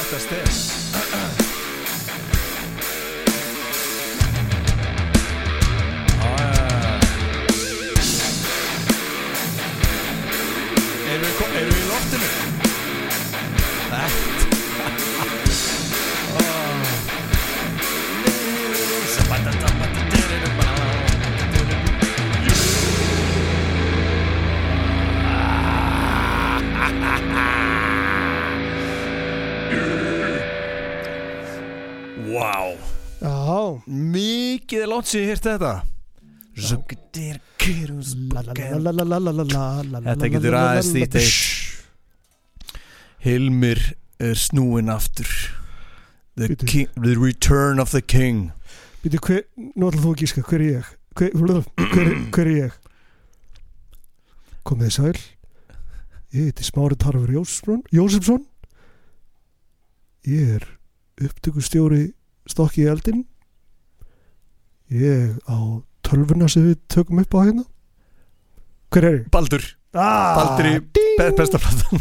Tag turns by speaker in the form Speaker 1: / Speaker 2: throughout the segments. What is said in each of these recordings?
Speaker 1: þetta stef Er ég hérst þetta Þetta getur aðeins þýtt eitt Hilmir er snúin aftur the, king, the return of the king
Speaker 2: Býtu, nú ætlum þú að gíska, hver er ég? Hver, hver, hver er ég? Komið sæl Ég heiti Smári Tarfur Jósefsson Ég er upptökustjóri stokki eldin Ég á tölvuna sem við tökum upp á hérna. Hver er ég?
Speaker 1: Baldur,
Speaker 2: Ah,
Speaker 1: Baldur í be besta platan.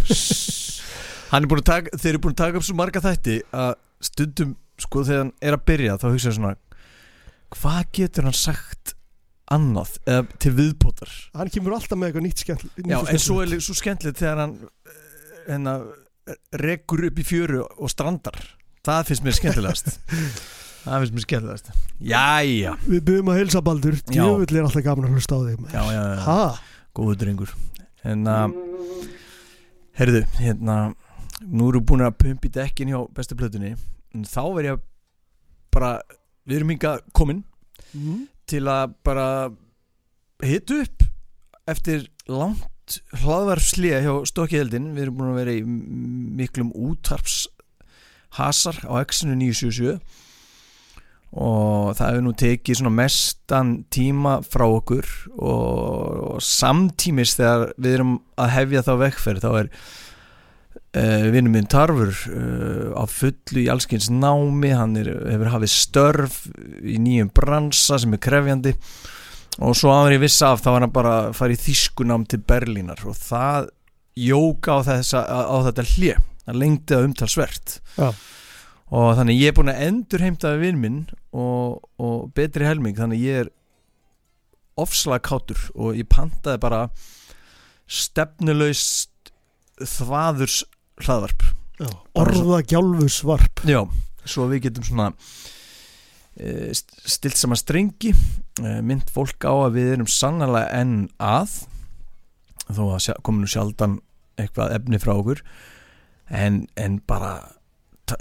Speaker 1: Hann er búin að taka, þeir eru búin að taka upp svo marga þætti að stundum, sko þegar hann er að byrja þá hugsa ég svona hvað getur hann sagt annað eða til viðbótar?
Speaker 2: Hann kemur alltaf með eitthvað nýtt skemmt
Speaker 1: Já, en svo er svo skemmtilegt þegar hann hérna, rekur upp í fjöru og strandar. Það finnst mér skemmtilegast það finnst mér skemmtilegast Jæja,
Speaker 2: Við byrjum að heilsa Baldur. Djöfull er alltaf gaman að hlusta á þig
Speaker 1: já, já, já.
Speaker 2: Ha?
Speaker 1: góðu drengur en að herðu, hérna nú við búin að pumpa í dekkin hjá bestu plötunni en þá verð ég bara, við erum hinga komin
Speaker 2: Mm.
Speaker 1: til að bara hitu upp eftir langt hlaðvarfslega hjá Stokkiheldin við erum búin að vera í miklum útarps hasar á X-inu 977 og það hefur nú tekið svona mestan tíma frá okkur og, og samtímis þegar við erum að hefja þá vekkferð þá er uh, vinnum minn Tarfur uh, á fullu í allskins námi. Hann er, hefur hafið störf í nýjum bransa sem er krefjandi. Og svo áður ég viss af þá var hann bara að fara í þýskunám til Berlínar og það jóka á, þessa, á þetta hlje það lengdi það umtalsvert.
Speaker 2: Já.
Speaker 1: Og þannig ég er búin að endur heimta við vinn minn og, og betri helming þannig ég er ofslega kátur og ég pantaði bara stefnuleust þvaðurs hlaðvarp.
Speaker 2: Orða gjálfusvarp
Speaker 1: Já, svo við getum svona uh, stilt saman strengi. Uh, mynd fólk á að við erum sannlega enn að þó að sjá- komi nú sjaldan eitthvað efni frá okkur. En, en bara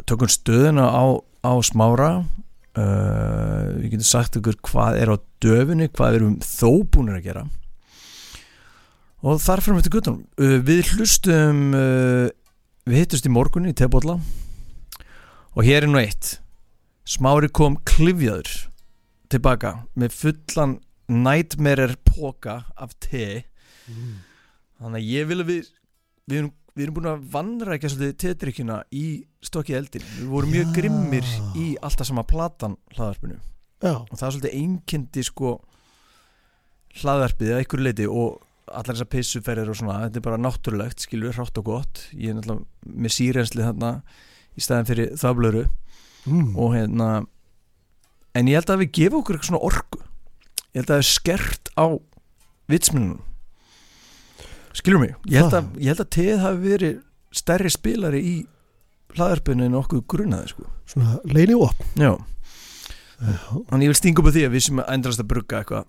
Speaker 1: tökum stöðuna á, á smára. Uh, við getum sagt ykkur hvað er á döfunni hvað erum þó búinir að gera. Og þar fyrir við til guttunum uh, við hlustum uh, við hittust í morgunni í tebólla og hér er nú eitt. Smári kom klifjaður tilbaka með fullan nightmare póka af te. Þannig að ég vil að við við erum, við erum búin að vannrækja svolítið tedrykkjuna í stokki eldin við vorum mjög grimmir í alltaf sama platan hlaðarpinu
Speaker 2: Já,
Speaker 1: og það er svolítið einkendi sko hlaðarpið að einhverju leiti og allar þessar pissuferðir og svona þetta er bara náttúrulegt, skilur, hrátt og gott. Ég er náttúrulega með sírensli þarna í staðin fyrir þaflöru
Speaker 2: mm.
Speaker 1: og hérna en ég held að við gefa okkur eitthvað svona orku. Ég held að er skert á vitsminnunum skilur mig, ég held að, ég held að teð hafi verið stærri spilari í hlaðarpinu en okkur grunnaði sko.
Speaker 2: svona leini op
Speaker 1: já,
Speaker 2: Já,
Speaker 1: þannig ég vil stinga upp á því að við sem endrast að brugga eitthvað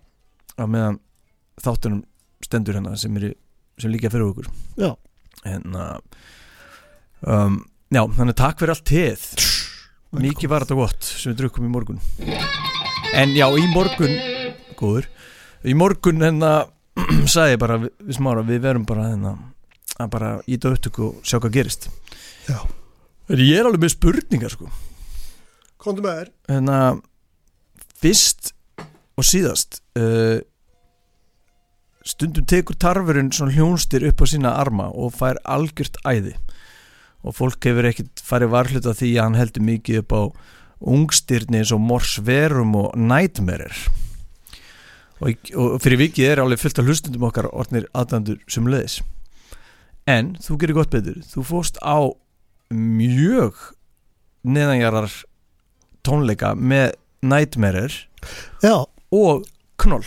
Speaker 1: á meðan þáttunum stendur hérna sem, er, sem líka fyrir okkur.
Speaker 2: Já.
Speaker 1: en uh, um, já, þannig takk fyrir allt teð Mikið var þetta gott sem við drukkum í morgun. En já, í morgun Góður. Í morgun hérna sagði ég bara við, smára Við verum bara hérna að bara íta upptöku og sjá hvað gerist.
Speaker 2: Já.
Speaker 1: En ég er alveg með spurningar sko.
Speaker 2: Kondu með þér.
Speaker 1: Hérna Fyrst og síðast uh, Stundum tekur tarfurinn svona hljónstir upp á sína arma og fær algjört æði. Og fólk hefur ekkert farið varhluta því að hann heldur mikið upp á ungstyrni eins og Mors Verum og Nightmare og, í- og fyrir vikið er alveg fullt af hlustundum okkar orðnir aðdandur sem leðis en þú gerir gott betur. Þú fóst á mjög neðanjarar tónleika með Nightmarer
Speaker 2: Já,
Speaker 1: og Knoll.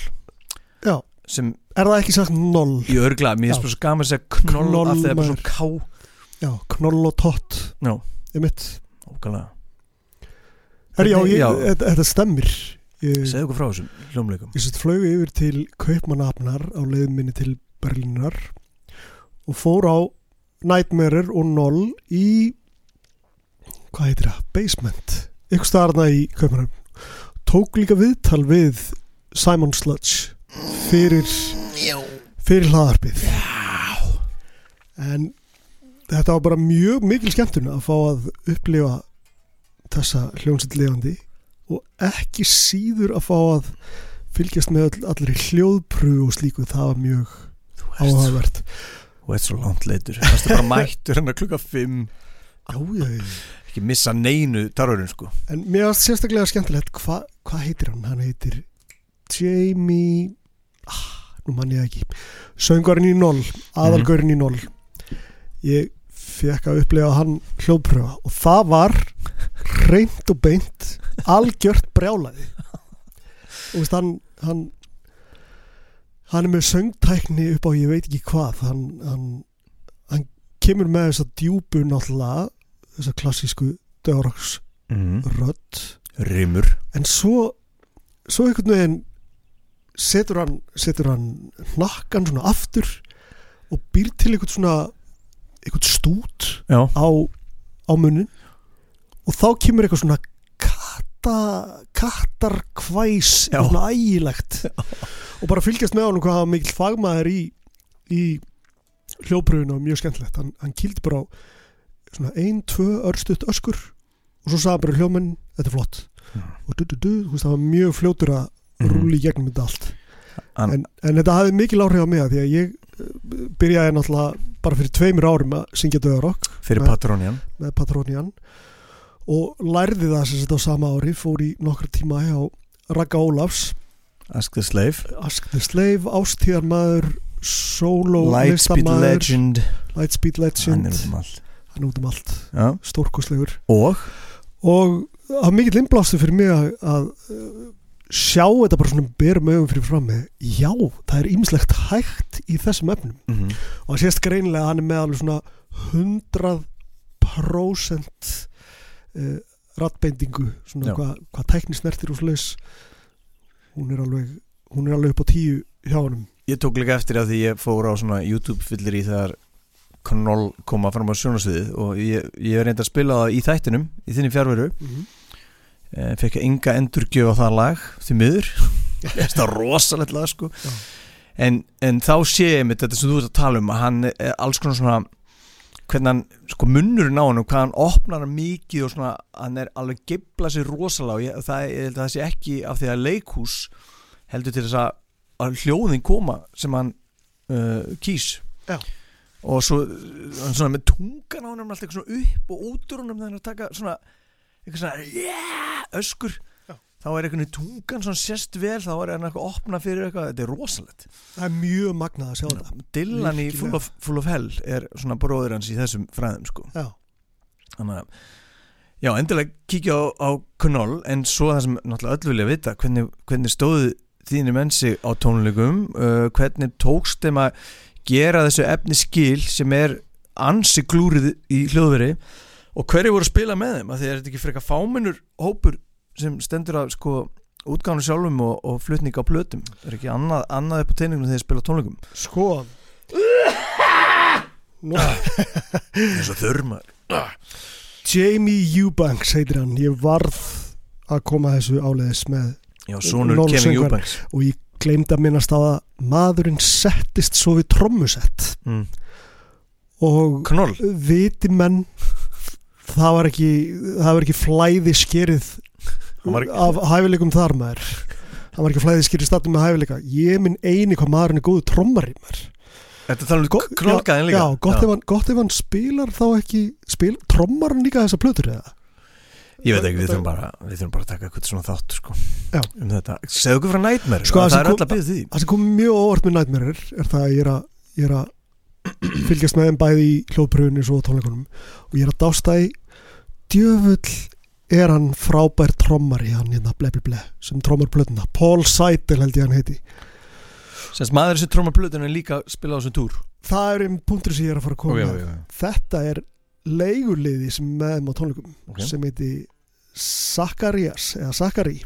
Speaker 2: Já,
Speaker 1: sem
Speaker 2: er það ekki sagt noll
Speaker 1: í örgla, mér er bara svo gaman að segja Knoll,
Speaker 2: Knoll,
Speaker 1: af því að það er bara svona ká
Speaker 2: Já, knoll og tott.
Speaker 1: Já.
Speaker 2: Ég mitt Er já. Þetta, stemmir
Speaker 1: segðu okkur frá þessum hljómleikum.
Speaker 2: Ég sett flög yfir til Kaupmannafnar á leiðum minni til Berlínar og fór á Nightmare og Noll í hvað heitir það? Basement. Ykkur staðarna í Kaupmannafn tók líka viðtal við Simon Sludge fyrir fyrir hlaðarpið en þetta var bara mjög mikil skemmtun að fá að upplifa þessa hljómsett lifandi og ekki síður að fá að fylgjast með all, allri hljóðpröfu og slíku, það var mjög
Speaker 1: þú ert, svo,
Speaker 2: áhugavert.
Speaker 1: Þú ert svo langt leitur það er bara mættur hennar klukka 5
Speaker 2: Já, já, já.
Speaker 1: ekki missa neinu tarurinn sko.
Speaker 2: En mér varst sérstaklega skemmtilegt hvað hva heitir hann? Hann heitir Jamie ah, nú mann ég ekki. Söngarinn í Noll, aðalgörinn í Noll. Ég fekk að upplega hann hljóðpröfa og það var reynd og beint algjört brjálaði og veist hann hann, hann er með söngtækni upp á ég veit ekki hvað hann, hann, hann kemur með þessa djúpu náttúrulega þessa klassísku dögraks
Speaker 1: mm.
Speaker 2: rödd
Speaker 1: rimur
Speaker 2: en svo svo einhvern veginn setur hann setur hann hnakkan svona aftur og býr til einhvern svona einhvern stút á, á munnin og þá kemur eitthvað svona katta, kattarkvæs ægilegt. Og bara fylgjast með honum hvað mikill fagmaður í, í hljópröfinu og mjög skemmtilegt. Hann, hann kýldi bara á ein, tvö örstutt öskur og svo sagði bara hljómenn, þetta er flott.
Speaker 1: Mm.
Speaker 2: og du, du, du, þú veist það var mjög fljótur að
Speaker 1: Mhm.
Speaker 2: rúli í gegnum þetta allt.
Speaker 1: Hann-
Speaker 2: en, en þetta hafði mikil áhrif á mig að því að ég eh, byrjaði náttúrulega bara fyrir tveimur árum að syngja döðarokk
Speaker 1: fyrir. Patrónian
Speaker 2: með Patrónian og lærði það sem þetta á sama ári fór í nokkra tíma hjá Ragga Ólafs.
Speaker 1: Ask the Slave.
Speaker 2: Ask the Slave, ástíðarmaður solo
Speaker 1: Lightspeed Legend.
Speaker 2: Lightspeed
Speaker 1: hann
Speaker 2: Legend
Speaker 1: er um allt.
Speaker 2: Hann út um allt,
Speaker 1: já.
Speaker 2: stórkoslegur
Speaker 1: og?
Speaker 2: Og það var mikill innblástu fyrir mig að, að uh, sjá þetta bara svona berum ögum fyrir fram með já, það er ýmislegt hægt í þessum efnum.
Speaker 1: Mm -hmm.
Speaker 2: og það sést greinilega að hann er með alveg svona 100% uh, rattbendingu svona hvað hva tækni snertir og slags hún er alveg hún er alveg upp á tíu hjá honum.
Speaker 1: Ég tók líka eftir að því ég fór á svona YouTube fyllir í þegar Knoll koma fram á sjónasviðið og ég, ég reyndi að spila það í þættinum í þinni fjárveru
Speaker 2: mm -hmm.
Speaker 1: e, fekk enga endurgjöf á það lag því miður. Þetta er rosalegt lag sko. En, en þá sé ég mitt þetta sem þú ert að tala um að hann er alls konar svona hvernig hann, sko munnurinn á hann hvað hann opnar hann mikið og svona hann er alveg geibla sér rosalega og það, ég held að það sé ekki af því að leikhús heldur til þess að, að hljóðin koma sem hann uh, kýs
Speaker 2: Já.
Speaker 1: og svo hann svona með tungan á hann alltaf eitthvað svona upp og út úr hann hann er að taka svona eitthvað svona yeah, öskur. Þá er eitthvað tungan svona sérst vel þá er hann eitthvað að opna fyrir eitthvað. Þetta er rosalegt.
Speaker 2: Það er mjög magnað að sjá þetta.
Speaker 1: Dylan í. Full of, Full of Hell er svona bróður hans í þessum fræðum sko.
Speaker 2: Já,
Speaker 1: þannig að já, endilega kíkja á, á Knoll en svo það sem náttúrulega öll vilja vita hvernig, hvernig stóðu þínir mennsi á tónleikum? Uh, hvernig tókst þeim að gera þessu efni skil sem er ansi glúrið í hljóðveri? Og hverju voru að spila með þeim? Að því er þetta ekki frekar fámennur hópur sem stendur að sko útgánu sjálfum og, og flutning á plötum er ekki annað, annað upp á teiningunum þegar þið spila tónleikum.
Speaker 2: Sko.
Speaker 1: Eins og þurrmar
Speaker 2: Jamie Eubanks heitir hann. Ég varð að koma þessu áleiðis með
Speaker 1: já,
Speaker 2: og ég gleymd að minnast að maðurinn settist svo við trommusett.
Speaker 1: Mm.
Speaker 2: og viti menn það var ekki það var ekki flæði skerið
Speaker 1: var
Speaker 2: af hæfileikum þar maður. Það var ekki flæði skerið statum með hæfileika. Ég minn eini hvað maðurinn er góðu trommari maður.
Speaker 1: Þetta tala um knolkaðin líka
Speaker 2: já, gott, Ef hann, gott ef hann spilar þá ekki spil, trommar hann líka þessa plötur eða?
Speaker 1: Ég veit ekki, við þurfum bara Við þurfum bara að taka eitthvað svona þátt sko,
Speaker 2: Já.
Speaker 1: um þetta. Segðu okkur frá Nightmare
Speaker 2: Sko,
Speaker 1: Það er að byggja því
Speaker 2: það sem kom mjög óvart með Nightmare er, það að ég er að, ég er að fylgjast með þeim bæði í hljóðpröfunni á tónleikunum. Og ég er að dásta í djöfull er hann frábær trommari hann hérna ble ble ble sem trommar plötuna. Paul Seidel held ég hann heiti.
Speaker 1: Sérst maður sem trómar plötun er líka að spila á þessum túr.
Speaker 2: Það er einn punktur sem ég er að fara að koma
Speaker 1: Ok,
Speaker 2: með.
Speaker 1: ok, ok.
Speaker 2: þetta er leiguliði sem er með þeim á tónleikum sem heiti Zacharias eða Zachary.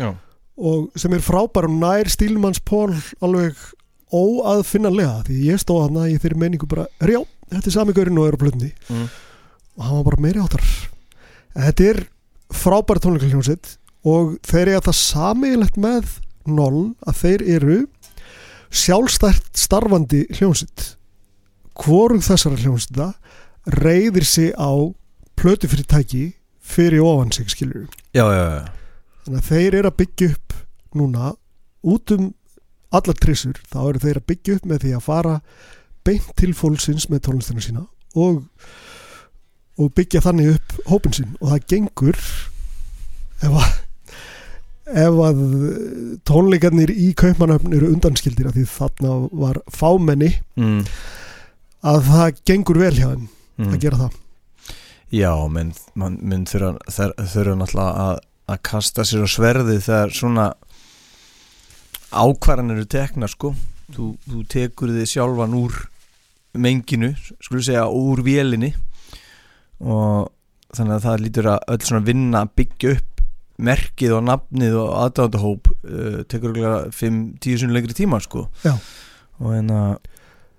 Speaker 1: Já.
Speaker 2: og sem er frábær og nær stílmanns Pól alveg óaðfinnanlega því ég stóð hann í þeirri menningu bara já, þetta er sami gaurinn og er á plötni
Speaker 1: Mm.
Speaker 2: og hann var bara meiri áttar þetta er frábær tónleikaljónsitt og þeir eru það sameiginlegt með Noll að þeir eru sjálfstært starfandi hljónsitt hvorug þessara hljónsita reyðir sig á plötufyrirtæki fyrir ofan sig skilur
Speaker 1: Já, já, já.
Speaker 2: Þannig að þeir eru að byggja upp núna út um allar trissur þá eru þeir að byggja upp með því að fara beint til fólksins með tónlistina sína og, og byggja þannig upp hópin sinn og það gengur ef að ef að tónleikarnir í kaupmannöfn eru undanskildir að því þarna var fámenni
Speaker 1: mm.
Speaker 2: að það gengur vel hjá þeim
Speaker 1: Mm.
Speaker 2: að gera það
Speaker 1: Já, menn, mun þurfa, þurfa náttúrulega að, að kasta sér á sverði þegar svona ákvarðan eru tekna sko þú, þú tekur þið sjálfan úr menginu, skulum segja úr vélinni og þannig að það lítur að öll svona vinna að byggja upp merkið og nafnið og aðdáðahóp uh, tekur okkur 5-10 sinni lengri tíma sko
Speaker 2: Já.
Speaker 1: og hérna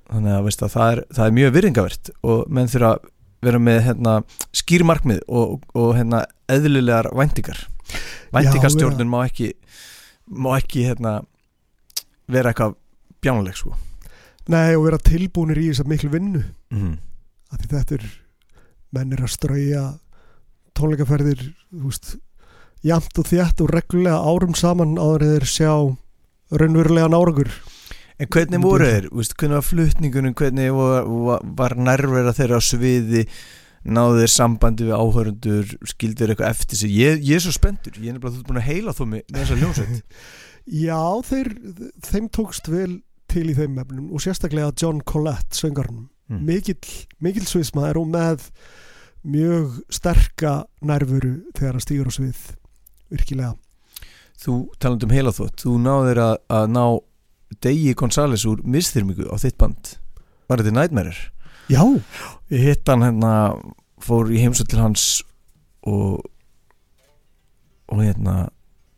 Speaker 1: þannig að, veist, að það, er, það er mjög virðingavert og menn þurfa að vera með hérna, skýrmarkmið og, og hérna, eðlilegar væntingar væntingastjórnun má ekki má ekki hérna, vera eitthvað bjánuleg sko.
Speaker 2: Nei, og vera tilbúinir í þess að miklu vinnu
Speaker 1: mm.
Speaker 2: að þetta er menn er að strauja tónleikaferðir jamt og þjætt og reglulega árum saman áður en þeir sjá raunverulegan árangur
Speaker 1: En hvernig voru þeir? Hvernig var flutningunum? Hvernig var, var, nærvera þeirra á sviði? Náðu þeir sambandi við áhörundur? Skildur eitthvað eftir sig? Ég, ég er svo spenntur. Ég er nefnilega þú ert búin að heila þó með, þessa hljómsveit.
Speaker 2: Já, þeir, þeim tókst vel til í þeim efnum og sérstaklega John Collette söngarnum
Speaker 1: Mm.
Speaker 2: mikill, mikill sviðsmaður og með mjög sterka nærvöru þegar hann stýgur á svið virkilega
Speaker 1: Þú taland um heila þótt. Þú náður að, að ná Degi Gonzales úr misþyrmingu á þitt band. Var þetta Nightmare?
Speaker 2: Já,
Speaker 1: Ég hitt hann hérna, fór í heimsöld til hans og og hérna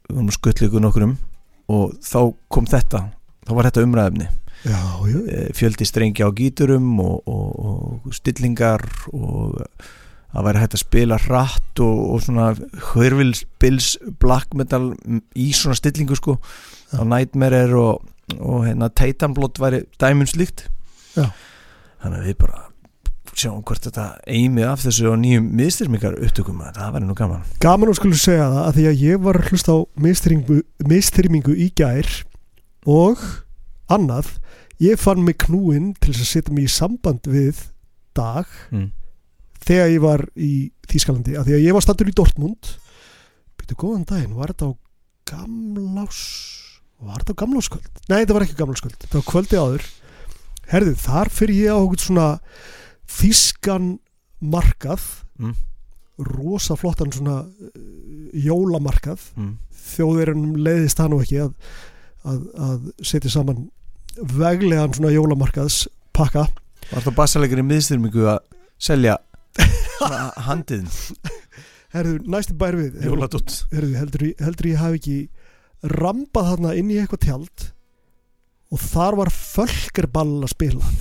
Speaker 1: við vorum skullu ykkur nokkur um og þá kom þetta þá var þetta umræðefni
Speaker 2: já, já,
Speaker 1: Eh, fjöldi strengja á gíturum og, og, og stillingar og það væri hægt að spila hratt og, og svona hörvilsbils black metal í svona stillingu sko. Á Nightmare og, og hérna Titanblot væri dæmun slíkt.
Speaker 2: Já.
Speaker 1: þannig að við bara sjáum hvort þetta eimið af þessu og nýjum miðstyrmingar upptökum að það væri nú gaman.
Speaker 2: Gaman að skulle segja það að því að ég var að hlusta á mistrýmingu í gær og annað ég fann mig knúinn til að setja mig í samband við dag
Speaker 1: mm.
Speaker 2: þegar ég var í Þýskalandi að því að ég var standur í Dortmund byrju góðan daginn, var þetta á gamlás var þetta á gamláskvöld? Nei, þetta var ekki gamláskvöld þetta var kvöldi áður herðu, þar fyrir ég á okkur svona þýskan markað
Speaker 1: Mm.
Speaker 2: rosa flottan svona uh, jólamarkað
Speaker 1: Mm.
Speaker 2: þjóðverjunum leiðist það nú ekki að, að, að setja saman veglegan svona jólamarkaðs pakka
Speaker 1: Var það bassalegur í miðstyrmingu að selja handiðin,
Speaker 2: herðu, næstu bær við
Speaker 1: jóladótt
Speaker 2: herðu, heldur, heldur ég hafi ekki rambað þarna inn í eitthvað tjald og þar var fölkerball að spila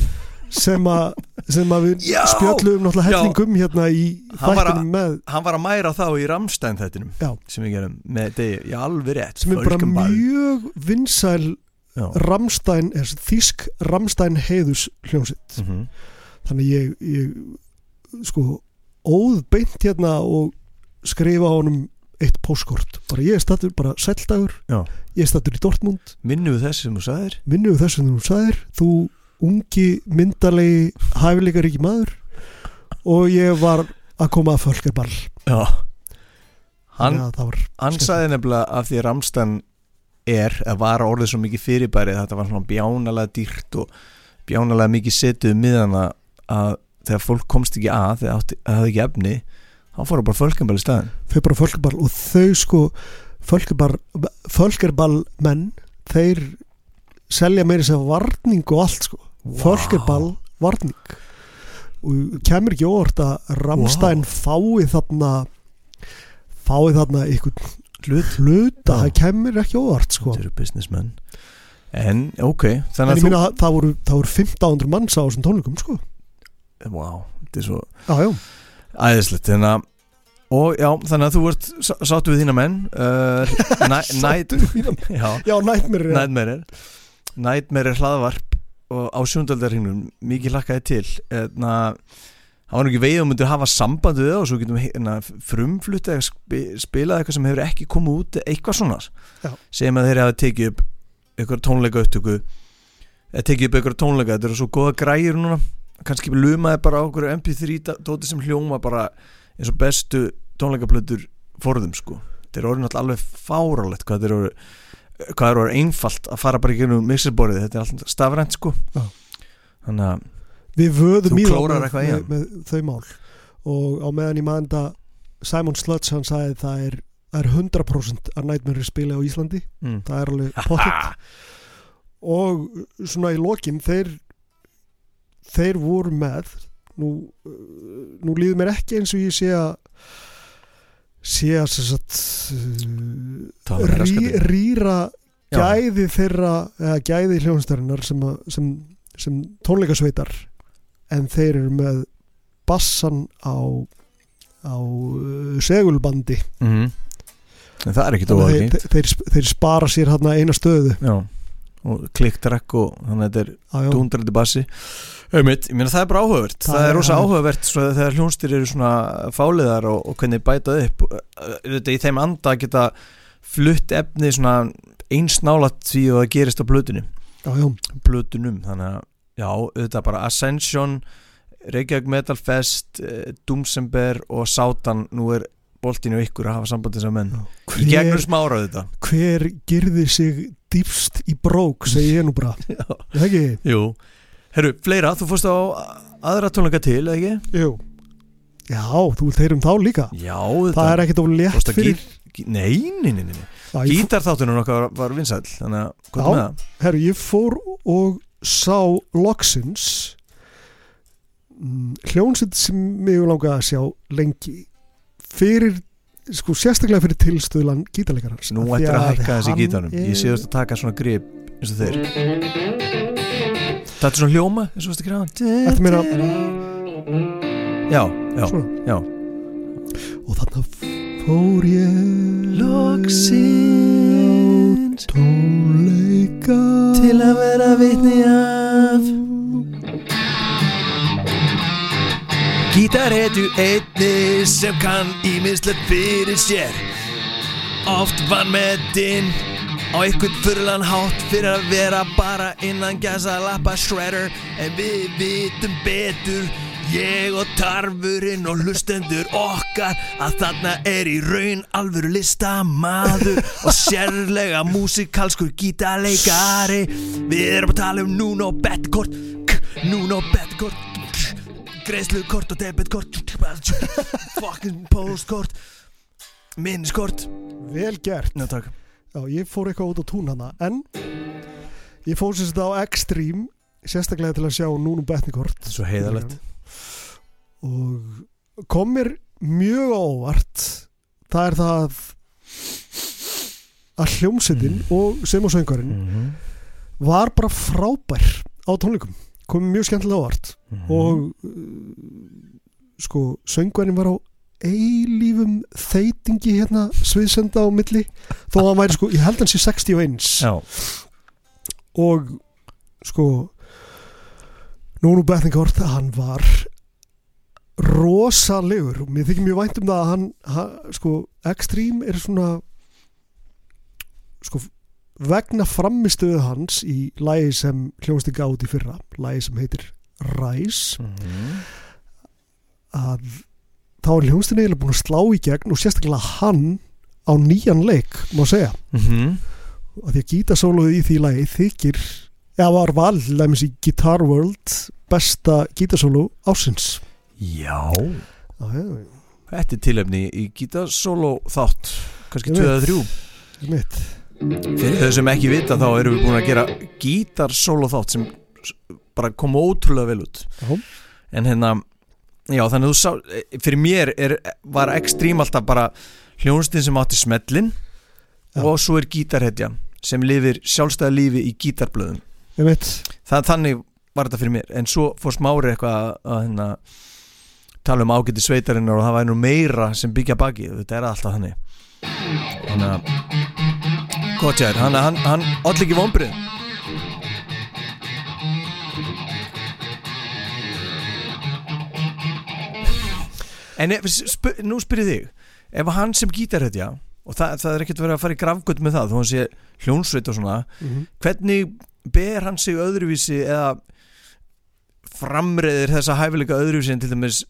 Speaker 2: sem að, sem að við
Speaker 1: Já!
Speaker 2: spjöllum náttúrulega
Speaker 1: Já!
Speaker 2: hellingum hérna í þættinum með
Speaker 1: hann var að mæra þá í Ramstein þettinum
Speaker 2: Já.
Speaker 1: sem við gerum með degi, já alveg rétt
Speaker 2: sem er bara mjög vinsæl
Speaker 1: Já.
Speaker 2: Ramstein, er, þísk Ramstein heiðus hljómsitt
Speaker 1: Mhm.
Speaker 2: þannig ég, ég sko óð beint hérna og skrifa á honum eitt póskort bara ég er stattur, bara sældagur ég er stattur í Dortmund.
Speaker 1: Minnum við þessi sem þú sagðir?
Speaker 2: Minnu þess að þú sagðir. Þú ungi myndalegi hæfileikaríki maður. Og ég var að koma að fölkerball
Speaker 1: já. Hann, hann sagði nefnilega að því Ramstein er, eða var orðið svo mikið fyrirbæri þetta var svona bjánalega dýrt og bjánalega mikið setuð miðana að þegar fólk komst ekki að þegar það hafði ekki efni þá hann fór bara fölkambal í staðin
Speaker 2: þau bara fölkeball og þau sko fölkeball menn þeir selja meiri sem varning og allt sko. Fölkeball varning. Og kemur ekki óvart að Ramstein fái þarna fái þarna einhvern hlut, hluta,
Speaker 1: Já.
Speaker 2: það kemur ekki óvart sko.
Speaker 1: Þetta eru businessmenn. En ok,
Speaker 2: en
Speaker 1: þannig
Speaker 2: ég
Speaker 1: að
Speaker 2: minna að það voru, það voru 1500 manns á þessum tónleikum sko.
Speaker 1: Þú wow, þetta er svo
Speaker 2: já, já,
Speaker 1: æðislegt þannig að og já, þannig að þú vart sá- sáttu við þína menn uh, næ- næt já,
Speaker 2: já, nætmir
Speaker 1: Nightmare Nightmare er hlaðvarp og á sjúndaldarhingnum mikið lakkaði til en að það var ekki veið og myndir hafa samband við það og svo getum hérna, frumflutt eða spi, spilað eitthvað sem hefur ekki komið út eitthvað svona.
Speaker 2: Já.
Speaker 1: segjum að þeir hafa tekið upp eitthvað tónleika upptöku eða tekið upp eitthvað tónleika þetta eru svo góða græjur núna. Kannski lumaði bara á okkur mp3 dóti sem hljóma bara eins og bestu tónleikaplötur forðum sko. Þetta er orðin alltaf alveg fáralegt hvað þetta er orðið hvað er orðið einfalt að fara bara í mixerborðið, þetta er alltaf stafrænt sko.
Speaker 2: Já.
Speaker 1: þannig að
Speaker 2: við vöðum í það með, þau mál. Og á meðan ég maður enda Simon Sludge hann sagði það er, er 100% að nætmeri spila á Íslandi.
Speaker 1: Mm.
Speaker 2: það er alveg pottitt og svona í lokin þeir þeir voru með nú, nú líður mér ekki eins og ég sé að sé að uh, rí, rýra
Speaker 1: Já.
Speaker 2: gæði þeirra eða gæði hljónstærinar sem, sem, sem tónleikasveitar en þeir eru með bassan á á uh, segulbandi.
Speaker 1: Mhm. en það er
Speaker 2: að
Speaker 1: óalgengt.
Speaker 2: þeir, þeir, þeir spara sér hérna eina stöðu.
Speaker 1: Já. Og klikkdrakk og þannig að þetta er dúndrandi bassi. Einmitt, ég meina það er bara áhugavert.
Speaker 2: Það
Speaker 1: það, er rosa
Speaker 2: er-
Speaker 1: áhugavert þegar hljónstir eru svona fáliðar og, og hvernig bætað upp þetta í þeim anda að geta flutt efni svona eins nálat því að það gerist á
Speaker 2: já,
Speaker 1: blötunum þannig að já, auðvitað bara Ascension Reykjavík Metal Fest eh, Doomsember og Sátan. Nú er boltinu ykkur að hafa samband þessar menn. Í gegnum
Speaker 2: hver,
Speaker 1: smára þetta.
Speaker 2: hver girði sig dýpst í brók segi ég nú bara. Það ekki?
Speaker 1: Jú, herru, fleira, þú fórst á aðra tónleika til, eða ekki?
Speaker 2: Jú. Já, þú vilt heyra um þá líka.
Speaker 1: Já,
Speaker 2: Það er ekkert of létt fyrir
Speaker 1: Nei, nei, nei, nei. Gítarþáttunum okkar var, vinsæll Þannig að, hvað er með það?
Speaker 2: herru, ég fór og sá loksins mm, hljónsett sem mig langaði að sjá lengi fyrir sko sérstaklega fyrir tilstöðlan gítarleikarans
Speaker 1: Nú ættir að hækka þessi gítarnum.
Speaker 2: Er-
Speaker 1: Ég sé þú að taka svona grip eins og þeir. Það er svona hljóma eins og þú veist ekki
Speaker 2: Ertu meina
Speaker 1: Já, já,
Speaker 2: svona.
Speaker 1: já.
Speaker 2: Og þarna fór ég
Speaker 1: Loksins
Speaker 2: tónleika.
Speaker 1: Til að vera vitni af Gítarhetju einni sem kann ímislegt fyrir sér. Oft vann með dinn á einhvern fyrlan hátt fyrir að vera bara innan gæsa lappa shredder. En við vitum betur ég og tarfurinn og hlustendur okkar að þarna er í raun alvöru listamaður og sérlega músikalskur gítarleikari. Við erum að tala um Nuno Bettkort Nuno Bettkort greiðslukort og debitkort fucking postkort minniskort.
Speaker 2: Vel gert.
Speaker 1: Ná, takk.
Speaker 2: Já, ég fór eitthvað út á tún hana en ég fór sérst á Extreme sérstaklega til að sjá Núnum Betnikort
Speaker 1: svo heiðalegt
Speaker 2: og kom mér mjög á óvart. Það er það að hljómsettin og sem og söngvarinn
Speaker 1: Mhm.
Speaker 2: var bara frábær á tónleikum. Kom mjög skemmtilega á óvart.
Speaker 1: Mhm.
Speaker 2: og uh, sko söngvarinn var á eilífum þeitingi hérna sviðsenda á milli þó að hann væri sko, ég held hann sé 61
Speaker 1: já,
Speaker 2: og sko Núnu Bettingort hann var rosalegur og mér þykir mjög vænt um það að hann, hann sko, Extreme er svona sko vegna framistuðu hans í lagi sem hljóðasti gátt í fyrra lagi sem heitir Rise
Speaker 1: Mhm.
Speaker 2: að þá er hljóðstin eiginlega búin að slá í gegn og sérstaklega hann á nýjan leik má segja
Speaker 1: Mhm.
Speaker 2: og því að gítasóluð í því lagi þykir eða var val læmis í Guitar World besta gítasólu ásins
Speaker 1: já Þetta er tilefni í gítarsóló þátt kannski
Speaker 2: Ég
Speaker 1: 2
Speaker 2: veit.
Speaker 1: eða 3
Speaker 2: mitt
Speaker 1: Fyrir þau sem ekki vita þá erum við búin að gera gítarsóló þátt sem bara kom ótrúlega vel út
Speaker 2: Já.
Speaker 1: En hérna Já þannig að þú sá Fyrir mér er, var ekstrím alltaf bara hljónstinn sem átti smellin
Speaker 2: Já.
Speaker 1: og svo er gítarhetja sem lifir sjálfstæða lífi í gítarblöðum það, þannig var þetta fyrir mér. En svo fór smári eitthvað að, að hérna, tala um ágæti sveitarinnar og það væri nú meira sem byggja baki. Þetta er alltaf þannig. Þannig að sér, hann, hann, hann all ekki vonbrið en ef, sp nú spyrir þig. Ef hann sem gítarhetja og það, það er ekkert verið að fara í grafgöld með það þó hann sé hljónsveit og svona
Speaker 2: mm
Speaker 1: hvernig ber hann sig öðruvísi eða framreiðir þessa hæfileika öðruvísi en til dæmis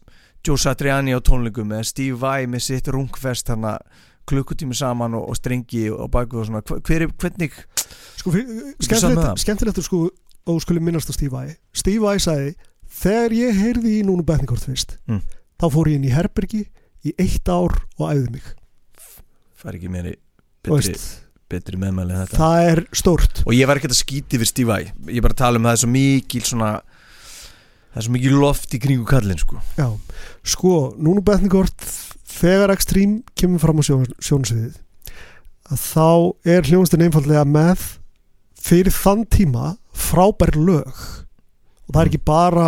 Speaker 1: Joe Satriani á tónleikum eða Steve Vai með sitt rungfest hann klukkutími saman og, og strengi og baku og svona Hver, er, hvernig
Speaker 2: sko, skemmtilegt,
Speaker 1: það?
Speaker 2: er sko og skulle minnast á Steve Vai Steve Vai sagði þegar ég heyrði í núna Betningort fyrst
Speaker 1: Mm.
Speaker 2: þá fór ég inn í herbergi í eitt ár og æfði mig
Speaker 1: fær ekki meiri betri,
Speaker 2: veist,
Speaker 1: betri meðmæli en þetta.
Speaker 2: Það er stórt.
Speaker 1: Og ég var ekkert að skíti við Steve Vai. Ég bara tala um að það er svo mikil svona það er svo mikil loft í kringu kallinn sko.
Speaker 2: Já, sko, núna Betningort þegar Extreme kemur fram á sjón, sjónsviðið að þá er hljónstinn einfallega með fyrir þann tíma frábær lög. Og það er ekki bara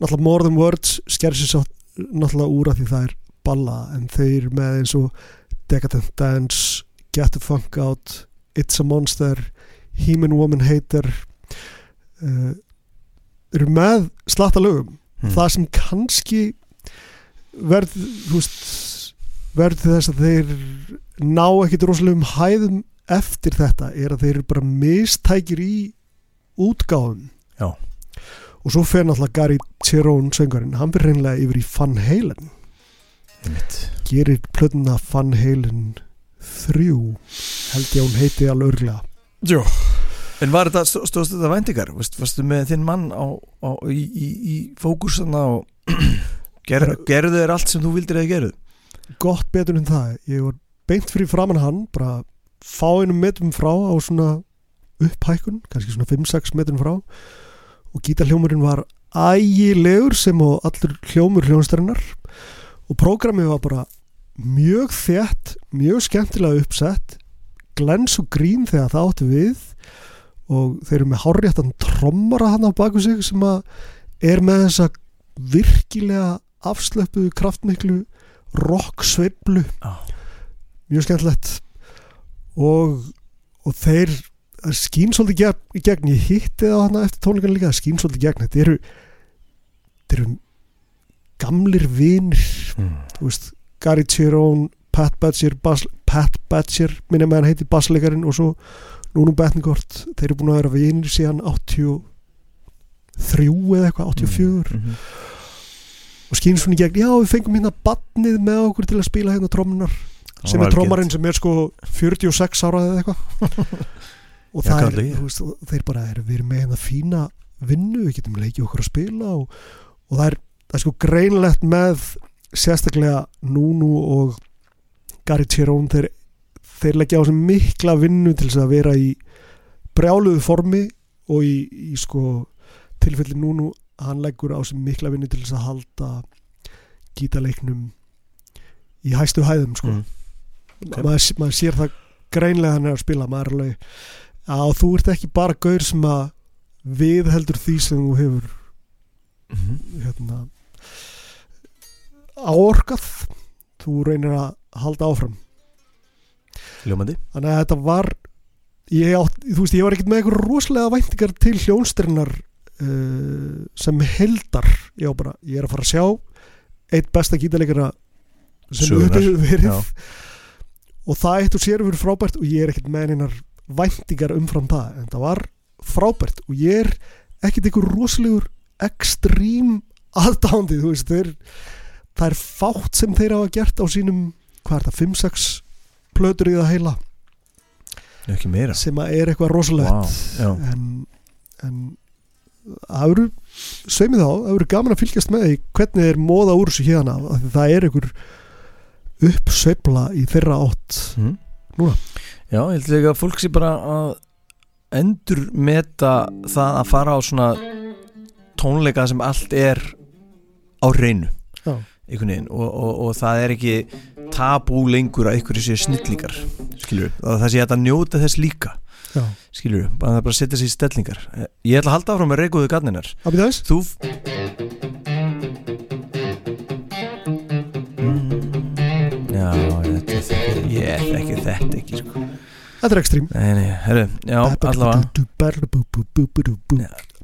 Speaker 2: náttúrulega More Than Words sker sér náttúrulega úr að því það er balla en þeir með eins og Decadent Dance, Get the Funk Out It's a Monster Human Woman Hater uh, eru með slatta lögum
Speaker 1: Hmm.
Speaker 2: það sem kannski verð veist, verð þess að þeir ná ekkit rosalegum hæðum eftir þetta er að þeir eru bara mistækir í útgáfum
Speaker 1: Já.
Speaker 2: og svo fer náttúrulega Gary Cherone söngarinn, hann fyrir reynilega yfir í Van Halen
Speaker 1: Einmitt.
Speaker 2: gerir plötuna Van Halen 3 held ég að hún heiti alveg örglega
Speaker 1: Jó En var þetta, stó- stóðst þetta væntingar? Varstu með þinn mann á, á, í, í, í fókusana og ger, gerðu þér allt sem þú vildir eða gerðu?
Speaker 2: gott betur en það. Ég var beint fyrir framann hann bara fá einum metrum frá á svona upphækkun, kannski svona 5-6 metrum frá. Og gítarhljómurinn var ægilegur sem og allur hljómur hljónstarinnar og prógramið var bara mjög þétt, mjög skemmtilega uppsett glens og grín þegar það átti við og þeir eru með hárréttan trommara hann á baku sig sem að er með þessa virkilega afslöpuðu kraftmiklu rock sveiflu
Speaker 1: Já.
Speaker 2: mjög skemmtilegt og, og þeir skín svolítið gegn, í gegn ég hitti það hana eftir tónleikan líka skín svolítið í gegn þetta eru, þetta eru gamlir vinir
Speaker 1: Mm.
Speaker 2: þú veist, Gary Cherone Pat Badger, Bas, Pat Badger minna með hann heiti bassleikarinn og svo Núnum Betningort, þeir eru búin að vera vinir síðan 83 eða eitthvað, 84
Speaker 1: Mhm.
Speaker 2: og skýn svona í gegn, já við fengum hérna badnið með okkur til að spila hérna trommunar sem er trommarinn sem er sko 46 ára eða eitthvað. Og
Speaker 1: Já,
Speaker 2: það er, veist, þeir bara er, við erum með hérna fína vinnu, við getum leikið okkur að spila og, og það er, það er sko greinlegt með sérstaklega Núnu og Gary Cherone þeir, þeir leggja á sem mikla vinnu til þess að vera í brjáluðu formi og í, í sko tilfelli Núnu hann leggur á sem mikla vinnu til þess að halda gítaleiknum í hæstu hæðum sko.
Speaker 1: Mm.
Speaker 2: Ma- maður, maður sér það greinlega hann er að spila maður er alveg að þú ert ekki bara gaur sem að við heldur því sem þú hefur
Speaker 1: Mhm.
Speaker 2: hérna, áorkað. Þú reynir að halda áfram.
Speaker 1: Ljómandi.
Speaker 2: Þannig að þetta var ég, átt, þú veist, ég var ekkert með eitthvað rosalega væntingar til hljónstrinnar uh, sem heldar ég, á bara, ég er að fara að sjá eitt besta gítarleikara sem hefur verið.
Speaker 1: já.
Speaker 2: og það eitt og sér hefur frábært og ég er ekkert með einar væntingar umfram það en það var frábært. Og ég er ekkert einhver rosalegur ekstrím aðdándi þú veist, þeir, það er fátt sem þeir hafa gert á sínum hvað er það, 5-6 plötur í það heila sem er eitthvað rosalegt
Speaker 1: já.
Speaker 2: en, en það eru sveimið þá, það eru gaman að fylgjast með því hvernig þeir móða úr þessu hérna það er einhver uppsveifla í þeirra átt
Speaker 1: mm.
Speaker 2: Núna.
Speaker 1: Já, ég held ekki að fólk sé bara að endur meta það að fara á svona tónleika sem allt er á reynu
Speaker 2: Já.
Speaker 1: Veginn. Og, og, og það er ekki tabú lengur að einhverju séu snillingar skilur, það sé að njóta þess líka
Speaker 2: Já.
Speaker 1: skilur, það er bara að setja sér í stellingar. Ég ætla að halda áfram með reikuðu garninar þú Já, þetta ég þekki þetta ekki sko.
Speaker 2: Þetta er ekstrím
Speaker 1: Nei, nei, herru, já, allavega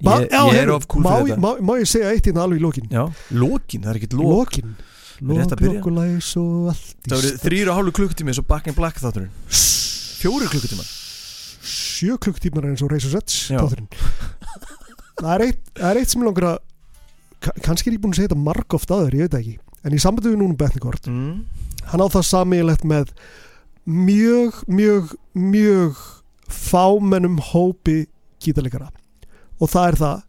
Speaker 2: allavega
Speaker 1: Já, ég, ég er of cool fyrir þetta
Speaker 2: má, má ég segja eitt hérna alveg í lokin
Speaker 1: Já, lokin, það er rétt að byrja.
Speaker 2: Loklokulæs og allt
Speaker 1: Það
Speaker 2: stað.
Speaker 1: þrýra hálfu klukkutími eins og Back in Black þátturinn Fjóri klukkutíma
Speaker 2: Sjö klukktímar eins og Razor's Edge
Speaker 1: Já.
Speaker 2: þátturinn. það, er eitt, það er eitt sem ég langar að ka- kannski er ég búin að segja þetta marg oft aður, ég veit ekki en í sambandi við núna Betnikort
Speaker 1: mm.
Speaker 2: hann á það samílegt með mjög, mjög, mjög fámennum hópi gítalegara og það er það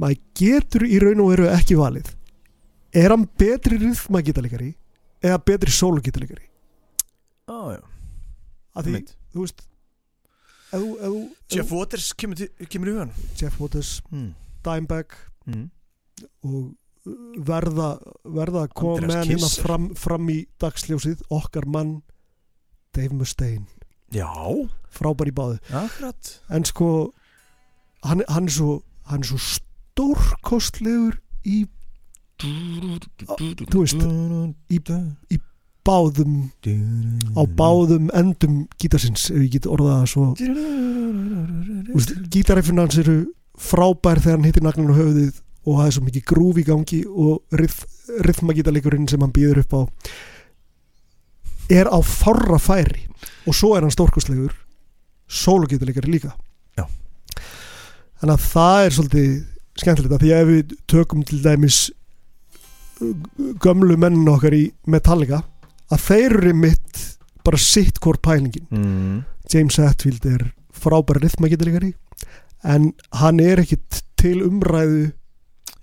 Speaker 2: maður getur í raun og veru ekki valið. Er hann betri rithma gítalegari eða betri solo gítalegari
Speaker 1: Ó, já,
Speaker 2: að því, þú veist ef þú- ef þú-
Speaker 1: Jeff Waters kemur, kemur í hugan
Speaker 2: Jeff Waters,
Speaker 1: mm.
Speaker 2: Dimebag
Speaker 1: Mm.
Speaker 2: og uh, verða verða að koma með hérna fram, fram í dagsljósið okkar mann Dave Mustaine.
Speaker 1: Já,
Speaker 2: frábær í báðu.
Speaker 1: Akkurat.
Speaker 2: En sko hann, hann er svo svo stórkostlegur í þú veist, í, í báðum á báðum endum gítarsins ef ég get orðað það svo gítaræfinn hans eru frábær þegar hann hittir naglan á höfuðið og það er svo mikið grúf í gangi og rithmagítaleikurinn sem hann býður upp á er á fárra færi og svo er hann stórkostlegur sólogítalegari líka. Þannig að það er svolítið skemmtilegt því að ef við tökum til dæmis uh, gömlu mennin okkar í Metallica að þeir eru mitt bara sitt hvort pælingin
Speaker 1: mm.
Speaker 2: James Hetfield er frábæra rithmagítalegari en hann er ekkit til umræðu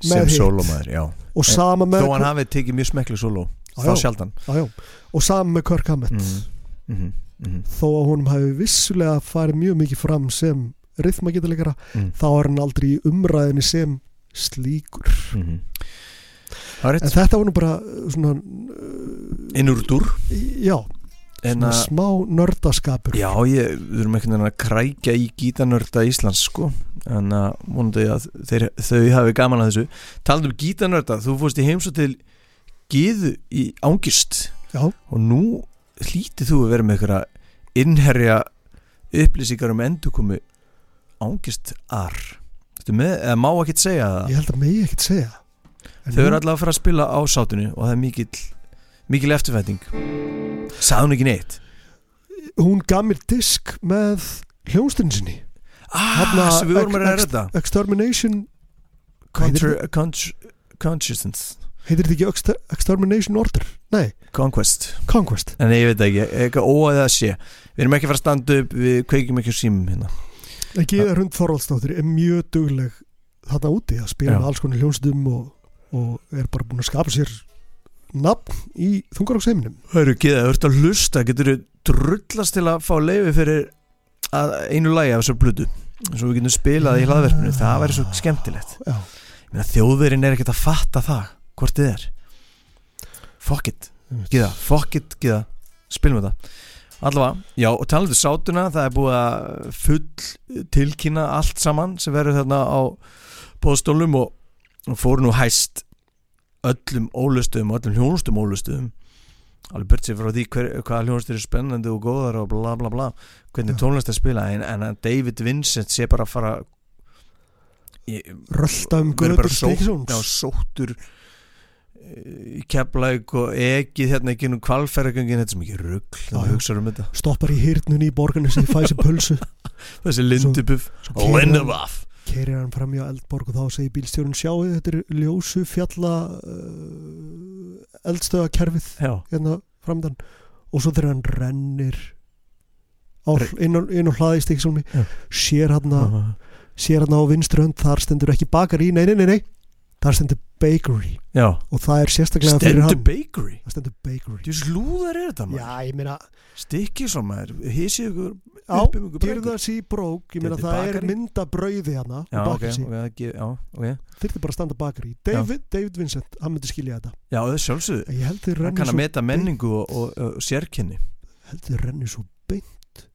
Speaker 1: Sem sólómaður, já
Speaker 2: og sama með
Speaker 1: Þó hann hafi tekið mjög smeklu sóló
Speaker 2: Já,
Speaker 1: Þá sjaldan
Speaker 2: og sama með Kirk Hammett
Speaker 1: mm. Mm -hmm.
Speaker 2: þó að honum hafi vissulega farið mjög mikið fram sem rithmagítalegara
Speaker 1: Mm.
Speaker 2: þá er hann aldrei í umræðinni sem slíkur.
Speaker 1: -hmm. Það er
Speaker 2: en þetta var nú bara uh, svona uh,
Speaker 1: Innúrdur
Speaker 2: já, svona
Speaker 1: að
Speaker 2: smá nördaskapur.
Speaker 1: Já, ég, við erum einhvern veginn að krækja í gítanörda Íslands sko. En að vonandi að þeir, þau hafi gaman að þessu. Talandi um gítanörda, þú fórst í heimsó til Gíðu í Ángist
Speaker 2: já,
Speaker 1: og nú hlítið þú að vera með einhverja innherja upplýsingar um endurkomu Ángist ar. Má ekki segja það?
Speaker 2: Ég held að megi ekkert segja. En
Speaker 1: Þau eru allavega að fara að spila á sátinu og það er mikil, mikil eftirfæting Sagði hún ekki neitt?
Speaker 2: Hún gaf mér disk með hljónstunni sinni.
Speaker 1: Ah, svo við vorum að ræða þetta
Speaker 2: Extermination
Speaker 1: Contra, con Consciousness.
Speaker 2: Heitir þetta ekki Exter Extermination Order? Nei,
Speaker 1: Conquest.
Speaker 2: Conquest.
Speaker 1: En ég veit ekki, eitthvað óæðið að sé Við erum ekki að fara að standa upp Við kveikjum ekki á símum hérna
Speaker 2: ekki eða Hrund Þorvaldsdóttir er mjög dugleg þarna úti að spila alls konar hljónstum og, og er bara búin að skapa sér nafn í þungaróksheiminum
Speaker 1: ekki það, þú ert að hlusta. Getur þú drullast til að fá leifi fyrir að einu lagi af þessar blödu Svo við getum spilað í hlaðverfinu Það væri svo skemmtilegt. Þjóðverinn er ekkert að fatta það Hvort þið er. Fuck it, giða, fuck it, giða Spilum við það Allavega, já, og talaðu sátuna Það er búið að full tilkynna allt saman sem verður þarna á bóðstólum og, og fóru nú hæst öllum ólustum og öllum hljónustum ólustum alveg burt sér frá því hver, hvaða hljónustur er spennandi og góðar og bla bla bla. Hvernig tónlist er spila en, en David Vincent sé bara að fara
Speaker 2: rölda um
Speaker 1: sótt-
Speaker 2: stíkisóns
Speaker 1: já, sóttur í keflæk og ekið hérna ekki um kvalferðagöngin þetta er sem ekki rugg
Speaker 2: Já,
Speaker 1: þegar
Speaker 2: já.
Speaker 1: hugsa um þetta.
Speaker 2: Stoppar í hýrnunni í borgarnesi fæði sér pölsu.
Speaker 1: Þessi lindubuf
Speaker 2: svo keyrir hann-
Speaker 1: lindubuf
Speaker 2: keirir hann fram hjá Eldborg og þá segir bílstjórun sjáu þetta er ljósu fjalla uh, eldstöðakerfið hérna framdann og svo þegar hann rennir á, inn, á, inn á hlaði stíksólmi
Speaker 1: Já.
Speaker 2: sér hann sér hann á vinstri hönd þar stendur ekki bakar í, nei, nei, nei, nei það stendur bakery.
Speaker 1: Já,
Speaker 2: og það er sérstaklega fyrir
Speaker 1: stendur
Speaker 2: hann.
Speaker 1: bakery?
Speaker 2: Það stendur bakery.
Speaker 1: Þú slúðar er þetta maður.
Speaker 2: Já, ég meina,
Speaker 1: Stikkið svo maður, hísið ykkur
Speaker 2: á,
Speaker 1: upp um
Speaker 2: sí brók. Ég meina
Speaker 1: er
Speaker 2: það er
Speaker 1: bakari.
Speaker 2: mynda brauði hana
Speaker 1: Já,
Speaker 2: og
Speaker 1: ok,
Speaker 2: bakelsi.
Speaker 1: ok, það ge- já, ok.
Speaker 2: Þyrfti bara að standa bakery David, David Vincent, hann myndi skilja þetta.
Speaker 1: Já, það er sjálfsögðu. Hann kann að meta menningu og, og, og sérkenni.
Speaker 2: Held þið renni svo beint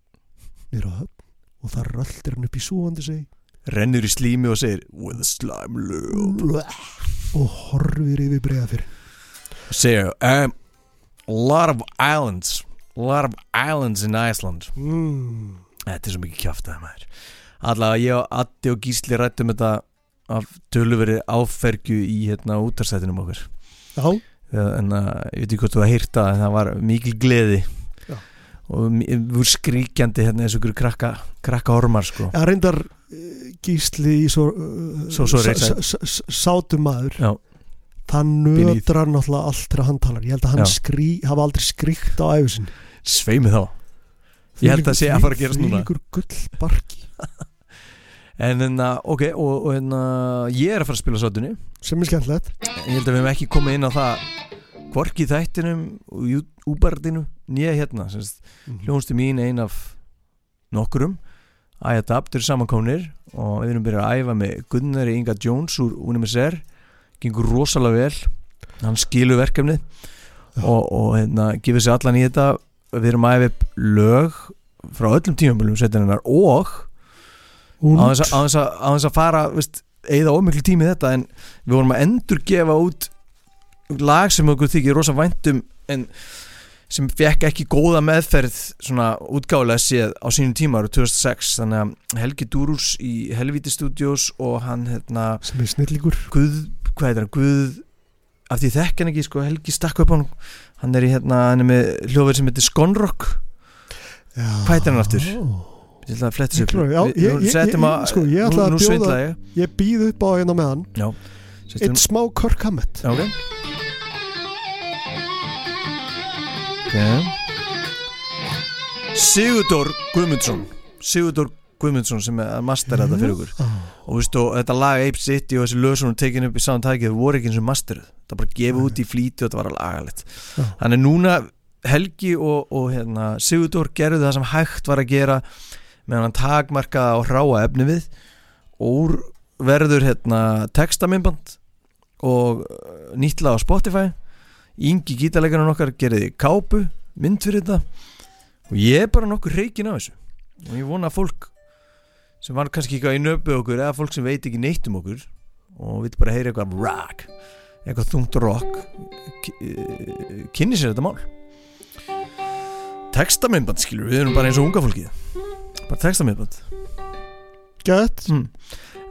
Speaker 2: á höfn og það röldir hann upp í súandi seg
Speaker 1: Rennur í slími og segir With a slime lube
Speaker 2: og horfir yfir breiða fyrir.
Speaker 1: Segir um, A lot of islands A lot of islands in Iceland.
Speaker 2: Mm.
Speaker 1: Þetta er svo mikið kjáftað maður. Allavega ég og Addi og Gísli rættum þetta af töluveri áfergju í hérna útarstættinum okkur
Speaker 2: já,
Speaker 1: en að, ég veit ekki hvort þú að heyrta en það var mikil gleði. Og vorum skríkjandi hérna eins og ykkur krakka, krakka ormar sko.
Speaker 2: Að reyndar uh, gísli í svo, uh,
Speaker 1: Svo- svo
Speaker 2: sa-
Speaker 1: reisa-
Speaker 2: sa- sa- sátum maður.
Speaker 1: Já.
Speaker 2: það nötrar náttúrulega allt þegar hann talar. Ég held að hann
Speaker 1: Já.
Speaker 2: skrí, hafa aldrei skríkt á æfusin
Speaker 1: sveimi þá. Ég held að sé að fara að gerast núna.
Speaker 2: Þvílíkur gullbarki.
Speaker 1: En en að, ok, og, og en að ég er að fara að spila sátunni
Speaker 2: sem er skemmtilegt.
Speaker 1: Ég held að við hefum ekki komið inn á það hvorki í þættinum og úbardinu nýja hérna semst,
Speaker 2: Mhm.
Speaker 1: hljónstu mín ein af nokkurum Æjadapt eru samankomnir og við erum byrjað að æfa með Gunnari Inga Jones úr UNMSR gengur rosalega vel. Hann skilur verkefnið
Speaker 2: Já.
Speaker 1: og, og hérna, gefur sér allan í þetta. Við erum að æfa upp lög frá öllum tímabölum setjarinnar og þess að, fara eða ómiklu tími þetta en við vorum að endur gefa út lag sem okkur þykir rosa væntum en sem fekk ekki góða meðferð svona útgálega séð á sínum tíma ára 2006 þannig að Helgi Dúrús í Helvíti Studios og hann hérna
Speaker 2: sem er snillíkur
Speaker 1: Guð, hvað heitir hann, Guð af því þekk hann ekki, sko, Helgi stakk upp á hann. Hann er í hérna, hann er með hljóður sem heitir Skonrock. Hvað heitir hann aftur? ég ætla að
Speaker 2: Miklu- já, ég- sko, ég ætla að bjóða-
Speaker 1: ég.
Speaker 2: býð upp á hérna með hann. Eitt smá
Speaker 1: Já, ok Ok Sigurdór Guðmundsson. Sigurdór Guðmundsson sem er að mastera þetta fyrir okkur.
Speaker 2: Já.
Speaker 1: og, veist, og þetta lag Ape City og þessi lög sem hún tekin upp í saman tækið voru ekki eins og masteruð það bara gefið út í flíti og þetta var lagalegt.
Speaker 2: Já.
Speaker 1: þannig núna Helgi og, og hérna, Sigurdór gerðu það sem hægt var að gera meðan hann takmarkaða og hráa efni við. Og verður hérna, textamimband og nýtt lag á Spotify Ingi gítarleikarinn okkar gerði kápu mynd fyrir þetta. Og ég er bara nokkur reikin á þessu. Og ég vona að fólk sem var kannski ekki í nöpu okkur eða fólk sem veit ekki neitt um okkur og vil bara heyra eitthvað rock eitthvað þungt rock kynni sér þetta mál. Textamindband skilur við erum bara eins og unga fólkið. Bara textamindband
Speaker 2: Gött.
Speaker 1: Mm.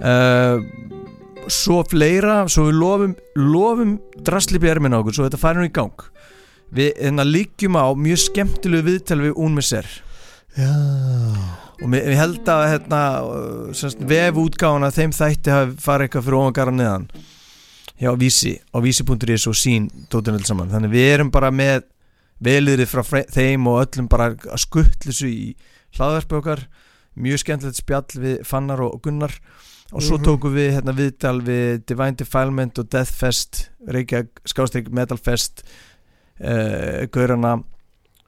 Speaker 1: uh, svo fleira svo við lofum, lofum drasli björmin á okkur svo þetta færi nú í gang. Við hérna líkjum á mjög skemmtilegu viðtal við Unmeser
Speaker 2: Já.
Speaker 1: Og við, held að hérna, vef útgáfana þeim þætti hafi farið eitthvað fyrir ofangara neðan. Hjá Vísi á vísi.is og sín dóttunöld saman. Þannig við erum bara með veliðrið frá þeim og öllum bara að skuttlu svo í hlaðverfi okkar. Mjög skemmtilegt spjall við Fannar og Gunnar og svo
Speaker 2: Mhm.
Speaker 1: tókum við hérna viðtal við Divine Defilement og Deathfest Reykjavík, Skástrík, Metalfest uh, Gaurana.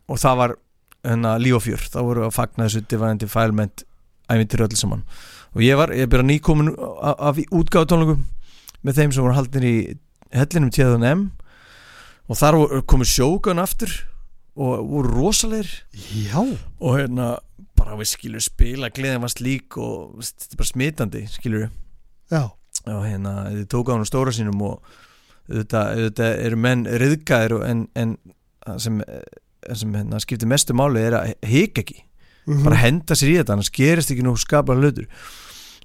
Speaker 1: Og það var hérna líf og fjör, þá voru við að fagna þessu Divine Defilement ævintir öll saman. Og ég var, ég er bara nýkomin af, útgáðutónleikum með þeim sem voru haldin í hellinum tíðan M. Og þar komu sjókan aftur og voru rosalegir
Speaker 2: Já.
Speaker 1: Og hérna bara við skilur spila gleðin var slík og þetta er bara smitandi skilur
Speaker 2: Já.
Speaker 1: Og hérna þið tóku á hann stóra sínum og auðvitað, auðvitað eru menn riðgæðir en, en sem, sem hérna, skiptir mestu máli er að hika ekki.
Speaker 2: Mhm.
Speaker 1: bara henda sér í þetta, annars gerist ekki nú skapar hlutur.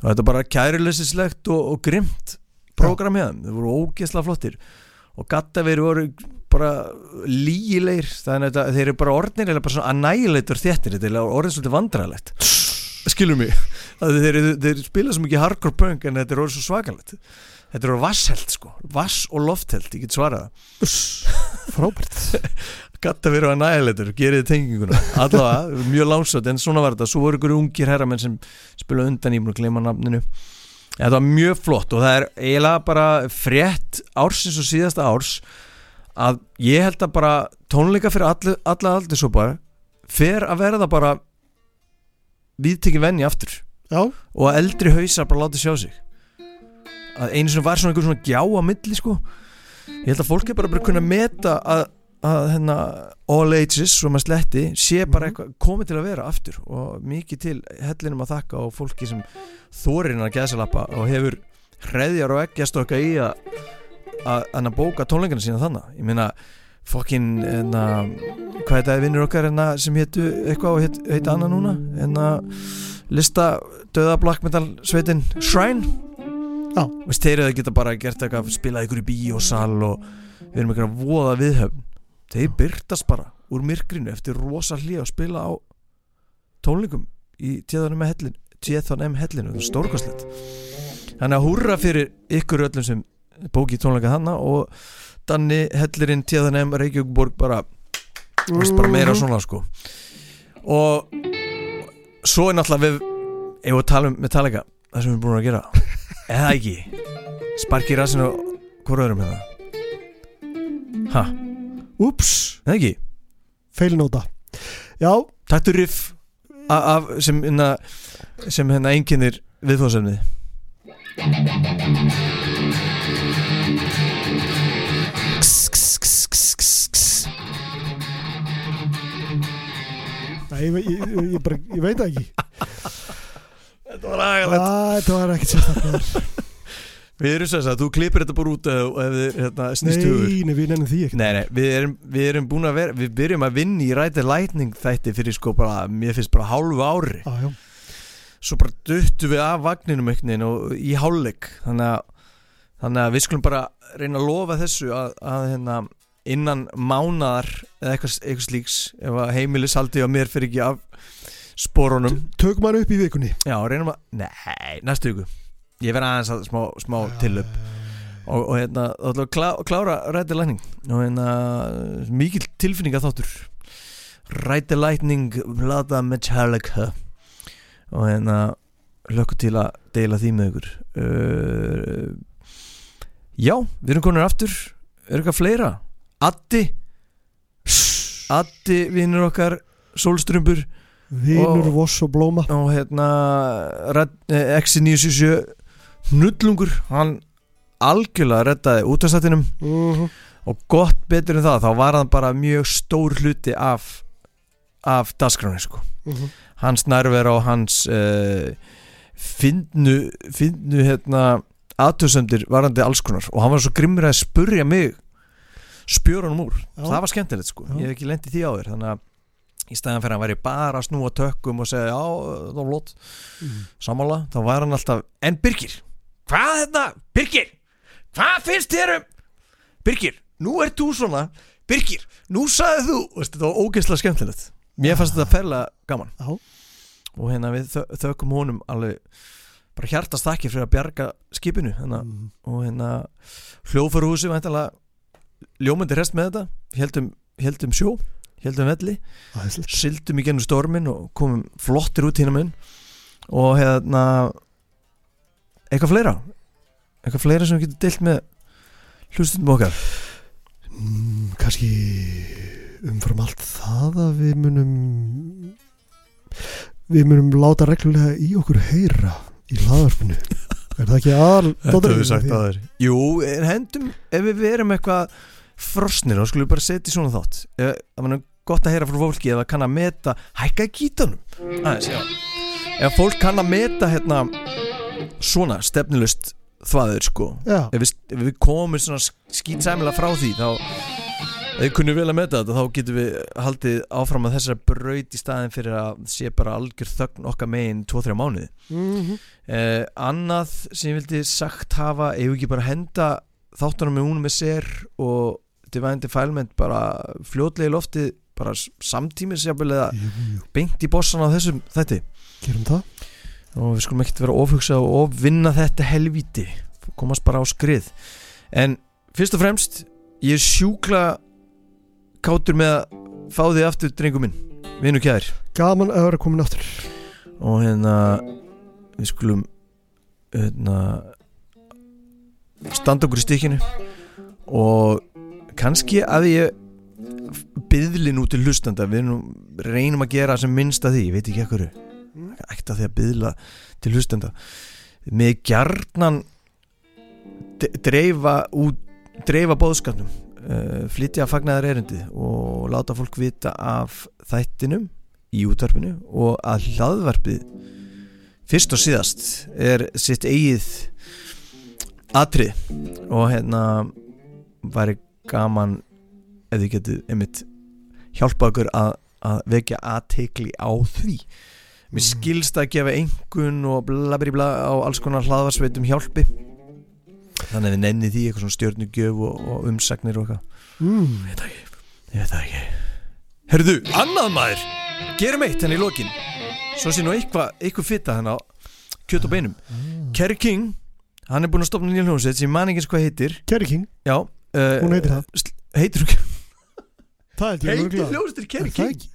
Speaker 1: Og þetta er bara kæruleysislegt og, og grimt program hjá þeim, þau voru ógeðslega flottir og gattaveri voru bara lígilegir þannig að þeir eru bara orðnir eða bara svona annægileitur þéttir, þetta er orðin svolítið vandræðilegt skilur mig. Þeir, þeir, þeir spila svo mikið hardcore punk en þetta er orðið svo svakalegt. Þetta er orðið vassheld sko, vass og loftheld ég get svarað það.
Speaker 2: Frábært.
Speaker 1: Gatt að vera að nægilegur, gerið tenginguna. Allavega, mjög lánsöld, en svona var þetta. Svo voru ykkur ungir herramenn sem spila undan í Mér gleyma nafninu Þetta var mjög flott og það er eiginlega bara frétt ársins og síðasta árs að ég held að bara tónleika fyrir alla, alla aldursópar fer að verða bara viðtekinn venni aftur.
Speaker 2: Já,
Speaker 1: og að eldri hausar bara láti sjá sig. Að einu sem var svona einhver svona gjá á milli sko. Ég held að fólk er bara bara að kunna meta að, að hérna all ages svo maður sletti sé bara
Speaker 2: Mhm.
Speaker 1: eitthvað komið til að vera aftur og mikið til hellinum að þakka og fólki sem þorir að gæsalappa og hefur hreðjar og eggjastokka í að að að bóka tónleikana sína þannig ég meina fokkin enna, hvað er það vinnur okkar enna, sem hétu eitthvað og heit, heit annað núna? Enna lista döða black metal sveitin Shrine. Veist þeir eru að geta bara gert eitthvað spilað ykkur í bíósal og við erum eitthvað að voða viðhöfn þeir byrtast bara úr myrkrinu eftir rosa hlið og spila á tónleikum í tíðanum með hellin tíðanum hellinu, það stórkostlegt. Þannig að húrra fyrir ykkur öllum sem bóki tónleika þannig og Danni hellirinn tíðanum Reykjavíkborg bara veist bara meira svona sko. Og svo er náttúrulega við ef við talum með talega það sem við erum búin að gera. Eða ekki? Sparki rassinu hvort öðrum hérna. Ha,
Speaker 2: Úps,
Speaker 1: eða ekki?
Speaker 2: Feilnóta Já,
Speaker 1: taktu riff af, af sem hérna sem hérna einkennir viðfóðsefnið
Speaker 2: ég, ég, ég, bara, ég veit það ekki.
Speaker 1: Þetta var agalegt.
Speaker 2: Æ, Þetta var ekkert sérstaklega
Speaker 1: Við erum sem sagt, þú klippir þetta bara út ef ef þið hérna, snýst hugur.
Speaker 2: Nei, nei, við nefnum því ekki.
Speaker 1: Nei, nei, við erum, við erum búin að vera Við byrjum að vinna í ræti lightning þætti fyrir sko bara, mér finnst bara hálfu ári.
Speaker 2: Já, já,
Speaker 1: Svo bara duttu við af vagninum veginn og í hálfleik. Þannig að, þannig að við skulum bara reyna að lofa þessu að, að hérna, innan mánadar eða eitthvað, eitthvað slíks ef að heimilis haldi á mér fyrir ekki af sporunum.
Speaker 2: Tökum hann upp í vikunni.
Speaker 1: Já, reynum að, nei, næstu viku Ég verð aðeins að smá, smá tilöp og, og hérna, þá ætlum við að klá, klára ræti lækning og hérna mikil tilfinninga þáttur ræti lækning Vlada Metallica. Og hérna lökku til að deila því með ykkur. Uh, Já, við erum konur aftur. Er eitthvað fleira? Addi. Addi vinnur okkar Solstrumbur
Speaker 2: Vinur,
Speaker 1: Og-
Speaker 2: voss og blóma.
Speaker 1: og hérna Red- eh, X977 Nullungur, hann algjörlega reddaði útastættinum
Speaker 2: Mhm.
Speaker 1: og gott betur en það þá var hann bara mjög stór hluti af af dagskráni sko
Speaker 2: Mhm.
Speaker 1: hans nærver og hans uh, finnu finnu hérna aðtöðsöndir varandi alls konar og hann var svo grimmur að spurja mig spjóra hann úr,
Speaker 2: Já.
Speaker 1: það var skemmtilegt sko
Speaker 2: Já.
Speaker 1: ég hef ekki lendið því áður þannig að í staðan fyrir að hann væri bara að snúa tökkum og segja já, það var flott
Speaker 2: Mhm.
Speaker 1: sammála, þá var hann alltaf en Birgir, hvað þetta Birgir, hvað finnst þér um Birgir, nú ert þú svona Birgir, nú sagði þú Veist, þetta var ógeðslega skemmtilegt. Mér fannst þetta ferlega gaman.
Speaker 2: Já.
Speaker 1: og hérna við þö þökkum honum alveg bara hjartast þakkir fyrir að bjarga skipinu. Hérna,
Speaker 2: Mhm.
Speaker 1: og hérna hljófarhúsi væntalega ljómandi rest með þetta. Heldum, heldum sjó, heldum velli.
Speaker 2: Æðislegt.
Speaker 1: sildum í gennum stormin og komum flottir út hérna mun og hérna eitthvað fleira? Eitthvað fleira sem við getum deilt með hlustundum okkar?
Speaker 2: Mm, kannski umfram allt það að við munum við munum láta reglulega í okkur heyra í hlaðarpinu er það ekki aðal dóttarinn?
Speaker 1: aður Jú, en hendum ef við verum eitthvað frosnir þá skulum bara setja í svona þátt. Það var gott að heyra frá fólki það kann að meta hækka gítanum. Aðeins, já. Ef fólk kann að meta hérna svona stefnilust þvaður sko. Ef við, ef við komum svona skýtsæmilega frá því þá ef við kunnum vel að meta þetta þá getum við haldið áfram að þessar braut í staðin fyrir að sé bara algjör þögn okkar megin 2-3 mánuði.
Speaker 2: Mm
Speaker 1: eh, annað sem ég vildi sagt hafa ef við ekki bara henda þáttunum með húnum með sér og Divine Defilement bara fljótlega í loftið bara samtímis eða beint í bossan á þessum þetta
Speaker 2: gerum það
Speaker 1: og við skulum ekkert vera ofhugsa og ofvinna þetta helvíti. Komast bara á skrið. En fyrst og fremst ég er sjúkla kátur með að fá því aftur drengum minn. Vinu kæðir
Speaker 2: Gaman að vera komin aftur.
Speaker 1: Og hérna við skulum hérna, standa okkur í stykkinu. Og kannski að ég byðli nú til hlustanda. Við reynum að gera sem minnst að því ég veit ekki ekkur að því að byðla til hlustanda með gjarnan dreifa út dreifa bóðskapnum uh, flytja fagnaðar erindi og láta fólk vita af þættinum í útvarpinu og að hlaðvarpið fyrst og síðast er sitt eigið atrið og hérna væri gaman ef þið getið einmitt hjálpa okkur að, að vekja aðtekli á því mér
Speaker 2: Mm.
Speaker 1: skilst að gefa engun og bla bla á alls konar hlaðvarsveitum hjálpi. Þannig að við nefni því eitthvað svona stjörnugjöf og, og umsagnir og eitthvað.
Speaker 2: Mm.
Speaker 1: ég veit það ekki, ég veit það ekki. Herðu, annað maður. Gerum eitt henni í lokin. Svo sé nú eitthvað, eitthvað fitta henni á kjöt og beinum. Kerry King, hann er búinn að stopna nýja hljómsveit sem man ekki eins hvað heitir.
Speaker 2: Kerry King,
Speaker 1: já, uh,
Speaker 2: hún heitir það.
Speaker 1: heitir hún heitir hljómsveitir Kerry
Speaker 2: Er
Speaker 1: King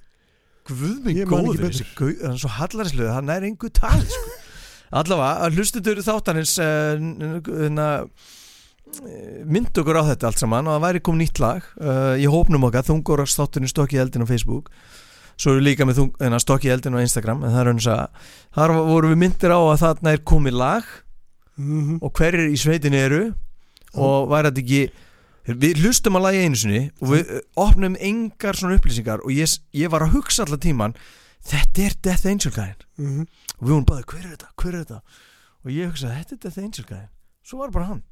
Speaker 2: ekki?
Speaker 1: Guð minn
Speaker 2: Ég man ekki
Speaker 1: góður, þessi gau, hann er svo hallarislega, hann er engu tali sko. allavega, að hlustendur þáttanins uh, mynd okkur á þetta allt saman og það væri kom nýtt lag uh, í hópnum okkar, þungur þátturinn stokki eldin á Facebook svo eru líka með þung, þennan, stokki eldin á Instagram en það er hann að þar vorum við myndir á að þarna er komið lag
Speaker 2: Mhm.
Speaker 1: og hverjir í sveitin eru og væri þetta ekki við hlustum að lagi einu sinni og við uh, opnum engar svona upplýsingar og ég, ég var að hugsa allar tíman þetta er Death Angel gæðin
Speaker 2: Mhm.
Speaker 1: og við vorum bara, hver er þetta, hver er þetta? Og ég hugsaði, þetta er Death Angel gæðin svo var bara hann.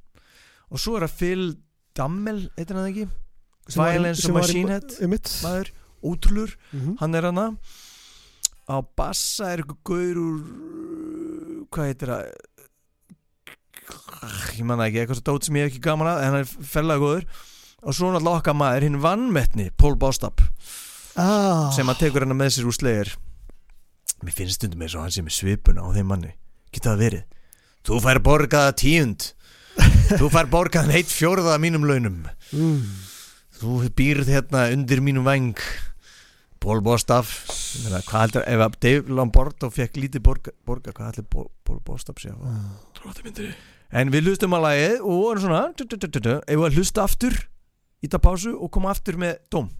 Speaker 1: Og svo er það Phil Dammel, heitir hann það ekki Violence
Speaker 2: í-
Speaker 1: Machine Head maður, ótrúlur,
Speaker 2: Mhm.
Speaker 1: hann er hana á bassa er eitthvað gaur úr hvað heitir það ég manna ekki, eitthvað dót sem ég hef ekki gaman að en hann er fellega góður. Og svo náttúrulega okkar maður, hinn vannmettni Pól Bástap,
Speaker 2: ah.
Speaker 1: sem að tekur hann með sér úr slegir. Mér finnst stundum eins og hann sé með svipuna á þeim manni. Geta það verið? Þú fær borgaða tíund. Þú fær borgaðan heitt fjórða af mínum launum.
Speaker 2: Mm.
Speaker 1: þú býrð hérna undir mínum veng Pól Bóstaf Ég meina, hvað heldur, ef að Dave Lombardo fekk lítið borga, borga hvað heldur Pól Bóstaf sé en við hlustum að lagið og vorum svona ef við að hlusta aftur í það pásu og koma aftur með dóm.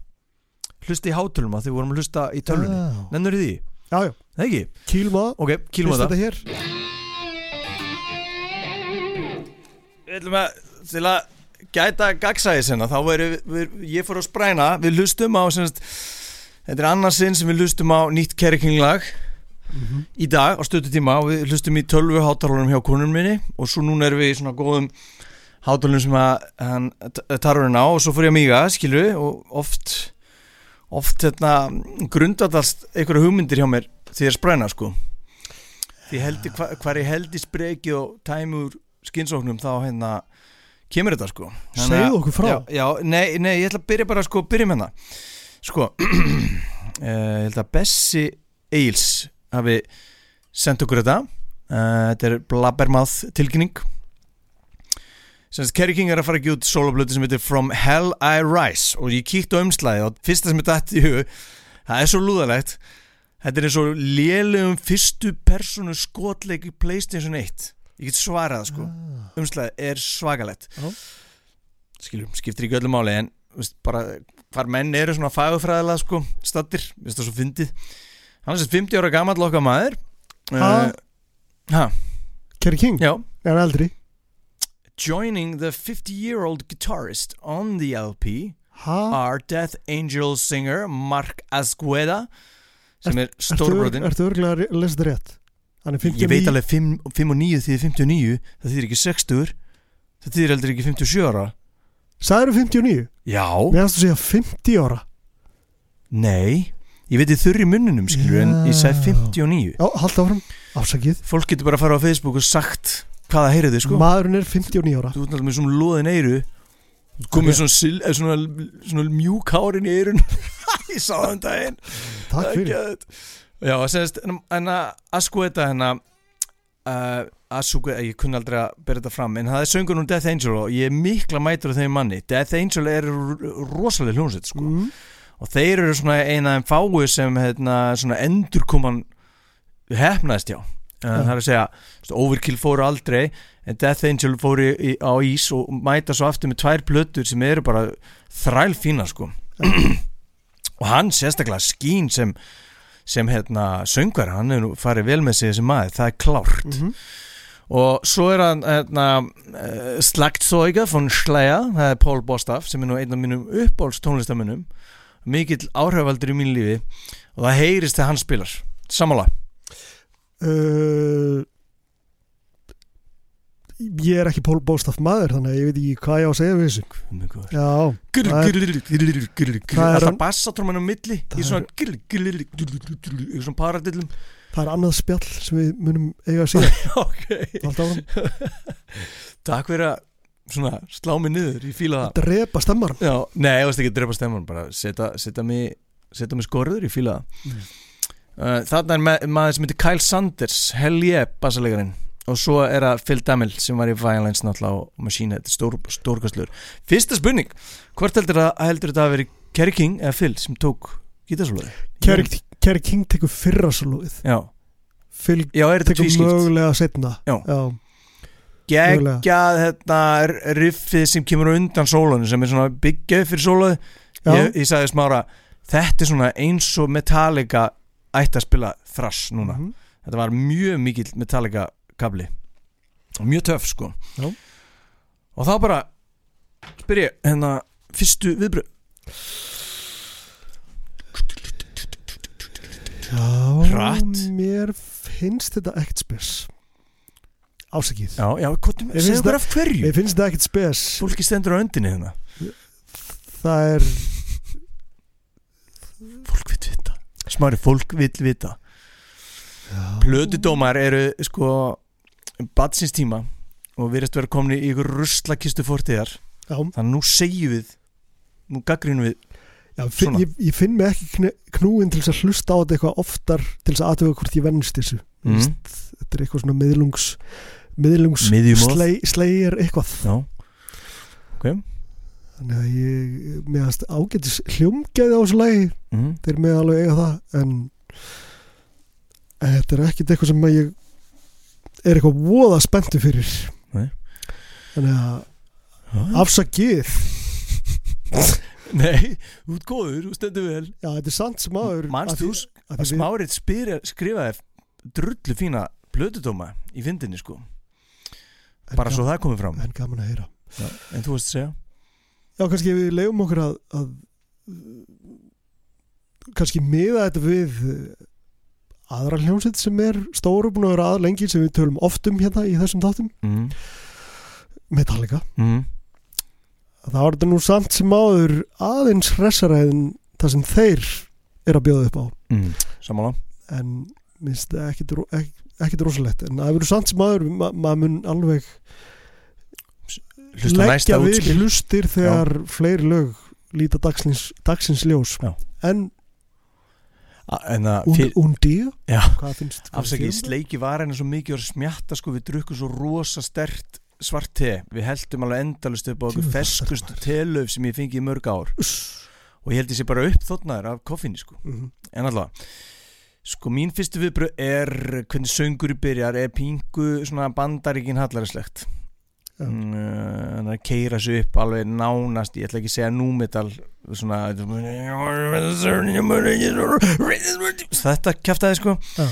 Speaker 1: Hlusta í hátölum að því við vorum að hlusta í tölvunni.
Speaker 2: Ah.
Speaker 1: nennur því,
Speaker 2: Já, já,
Speaker 1: það ekki?
Speaker 2: kýlum að
Speaker 1: ok, kýlum að
Speaker 2: Fyrst
Speaker 1: það
Speaker 2: þetta hér.
Speaker 1: Við ætlum að til að gæta gagsæðis hérna þá við, ég fór að spræna. Við hlustum á semst, þetta er annarsinn sem við hlustum á nýtt Kerry King lag
Speaker 2: Mhm.
Speaker 1: í dag á stötu tíma og við hlustum í tölvu hátalunum hjá konunum minni og svo núna erum við í svona góðum hátalunum sem að hann tarurinn á og svo fór ég að míga, við og oft oft hérna grundatast einhverja hugmyndir hjá mér því er spræna sko því heldi, hva, hvar ég held í spreki og tæmi úr skinnsóknum þá hérna kemur þetta sko að-
Speaker 2: Segðu okkur frá
Speaker 1: já, já, nei, nei, ég ætla að byrja bara sko, byrja með það sko uh, ég held að Bessi Eils hafi sendt okkur þetta. Uh, þetta er Blabbermouth tilkynning. Semst, Kerry King er að fara ekki út soloblötu sem heitir From Hell I Rise. Og ég kíkti á umslæði og fyrsta sem er dætt í hug það er svo lúðalegt. Þetta er eins og lélegum fyrstu personu skotleik í Playstation 1 ég get svarað sko.
Speaker 2: Ah.
Speaker 1: umslæði er svakalegt.
Speaker 2: Já.
Speaker 1: skiljum, skiptir ekki öllu máli en veist, bara hvar menn eru svona fagufræðilega sko, stattir, veist það svo fyndið. Hann er sem 50 ára gamall okkar maður. Uh, ha,
Speaker 2: Kerry King,
Speaker 1: já.
Speaker 2: Er hann eldri?
Speaker 1: Joining the 50 year old guitarist on the LP
Speaker 2: Ha?
Speaker 1: are Death Angel singer Mark Asqueda sem er stórbrotin
Speaker 2: ertu örgulega að lesa þetta rétt? Hann er 59
Speaker 1: ég veit alveg 5, 5 og 9 þýðir 59 það þýðir ekki 60 það þýðir heldur ekki 57 ára
Speaker 2: Sæður 59?
Speaker 1: já,
Speaker 2: Mér hægst að segja 50 ára.
Speaker 1: Nei ég veit þið þurri munnunum skilur en ég segi 59
Speaker 2: Já, halda áfram, afsakið.
Speaker 1: Fólk getur bara að fara á Facebook og sagt hvaða heyrið þið sko.
Speaker 2: Maðurinn er 59 ára.
Speaker 1: Þú náttúrulega með svona loðin eyru. Komið
Speaker 2: Ok.
Speaker 1: svona, sil- eh, svona, svona mjúk hárin í eyrun. Ég sá það um daginn.
Speaker 2: Takk fyrir.
Speaker 1: já, semst, en, en að Asqueta hérna uh, Asqueta, ég kunni aldrei að bera þetta fram en það er söngur um Death Angel og ég er mikla mætur af þeim manni. Death Angel er r- rosaleg hljónsett sko.
Speaker 2: Mm.
Speaker 1: og þeir eru svona eina af þeim fáu sem hérna, svona endurkoman hefnaðist já. Uh, það er að segja Overkill fóru aldrei en Death Angel fóru í, á ís og mæta svo aftur með tvær plötur sem eru bara þræl fína sko og hann sérstaklega skín sem sem hérna söngvar hann hefur nú farið vel með sig þessi maður, það er klárt.
Speaker 2: Mhm.
Speaker 1: Og svo er hann hérna, uh, Slagzeuger von Slayer, það er Paul Bostaff sem er nú einn af mínum uppbóls tónlistamönnum mikill áhrifaldur í mínu lífi og það heyrist þegar hann spilar samála
Speaker 2: uh, Ég er ekki Pól Bóstaf maður þannig að ég veit ekki hvað ég á að segja við þessu Já, það er-
Speaker 1: Það
Speaker 2: er
Speaker 1: er
Speaker 2: hann-
Speaker 1: bassatróman á milli í svona í svona paradillum
Speaker 2: það er annað spjall sem við munum eiga að segja.
Speaker 1: Ok. Takk fyrir að svona slá mig niður, ég fíla það.
Speaker 2: Drepa stemmar
Speaker 1: Já, nei, ég veist ekki að drepa stemman bara setja, setja mig setja mig skorður, ég fíla það.
Speaker 2: Mm.
Speaker 1: uh, Þarna er ma maður sem heitir Kyle Sanders Hell yeah, bassalegarinn og svo er það Phil Damel sem var í Violence náttúrulega og Machine Head, stór, stórkastlur Fyrsta spurning, hvort heldur það heldur þetta að veri Kerry King eða Phil sem tók gítarsólari?
Speaker 2: Kerry Kerry King tekur fyrra solóið
Speaker 1: Já,
Speaker 2: Phil
Speaker 1: já, er þetta
Speaker 2: tekur
Speaker 1: tvískipt?
Speaker 2: mögulega setna
Speaker 1: Já. Geggjað þetta riffið sem kemur á undan sólanu sem er svona byggjað fyrir sólaði
Speaker 2: Já.
Speaker 1: ég, ég sagði smára þetta er svona eins og Metallica ætti að spila thrash núna
Speaker 2: Mhm.
Speaker 1: þetta var mjög mikill Metallica kabli og mjög töff sko
Speaker 2: Já.
Speaker 1: og þá bara spyr ég hérna fyrstu viðbröð
Speaker 2: Já,
Speaker 1: Hratt.
Speaker 2: mér finnst þetta ekkert spes. Ásakið.
Speaker 1: Já, já, kottum,
Speaker 2: Mér
Speaker 1: segðu
Speaker 2: finnst
Speaker 1: okkur af hverju?
Speaker 2: Mér finnst þetta ekkert spes.
Speaker 1: Fólki stendur á öndinni hérna.
Speaker 2: Það er
Speaker 1: fólk vill vita. Smári, fólk vill vita. Plötudómar eru sko badsins tíma og við erum verið komin í ykkur ruslakistu fortíðar.
Speaker 2: Já,
Speaker 1: þannig að nú segjum við nú gaggrínum við
Speaker 2: já finn, ég, ég finn mig ekki knúin til að hlusta á þetta eitthvað oftar til að aðtöga hvort ég vennst þessu. Mm. Þetta er eitthvað svona miðlungs miðlungs slei, slegir eitthvað.
Speaker 1: Já,
Speaker 2: Þannig að ég meðast ágætis hljómgæði á þessu lagi.
Speaker 1: Mm.
Speaker 2: þeir með alveg eiga það en, en þetta er ekkit eitthvað sem ég er eitthvað voða spenntu fyrir.
Speaker 1: Nei.
Speaker 2: þannig að afsakið
Speaker 1: nei, ert góður, þú stendur vel
Speaker 2: já þetta er sant sem aður
Speaker 1: manst þú að smárið spyr, skrifaði drullu fína plötudóma í fyndinni sko bara svo það komið fram
Speaker 2: en gaman að heyra
Speaker 1: já. en þú veist að segja
Speaker 2: já kannski við leiðum okkur að, að kannski miða þetta við eh, aðra hljómsveit sem er stóru búin að vera að lengi sem við tölum oft um hérna í þessum þáttum
Speaker 1: mm.
Speaker 2: Metallica
Speaker 1: Mm.
Speaker 2: Það var þetta nú samt sem áður aðeins hressaræðin það sem þeir er að bjóða upp á.
Speaker 1: Mm. samála
Speaker 2: en minnst það ekkit, ro- ek- ekkit rosalegt. En það verður samt sem áður ma maður mun alveg
Speaker 1: hlusta
Speaker 2: leggja við
Speaker 1: útskil
Speaker 2: hlustir þegar fleiri lög líta dagsins, dagsins ljós.
Speaker 1: Já.
Speaker 2: en
Speaker 1: A- en að
Speaker 2: und,
Speaker 1: fyr,
Speaker 2: undi
Speaker 1: já,
Speaker 2: hvað finnst hvað
Speaker 1: afsakið,
Speaker 2: þér?
Speaker 1: sleiki var henni svo mikið og smjatta sko, við drukkum svo rosa stert svart te, við heldum alveg endalust upp á okkur
Speaker 2: maður.
Speaker 1: telöf sem ég fengi í mörg ár
Speaker 2: Uss.
Speaker 1: og ég held sé bara uppþóttnaður af koffinni sko
Speaker 2: Mhm.
Speaker 1: en allavega sko mín fyrstu viðbröð er hvernig söngur í byrjar er pingu svona bandaríkin hallarislegt Mm, uh, hann er að keira sig upp alveg nánast, ég ætla ekki að segja númetal svona þetta kjaftaði sko
Speaker 2: Já.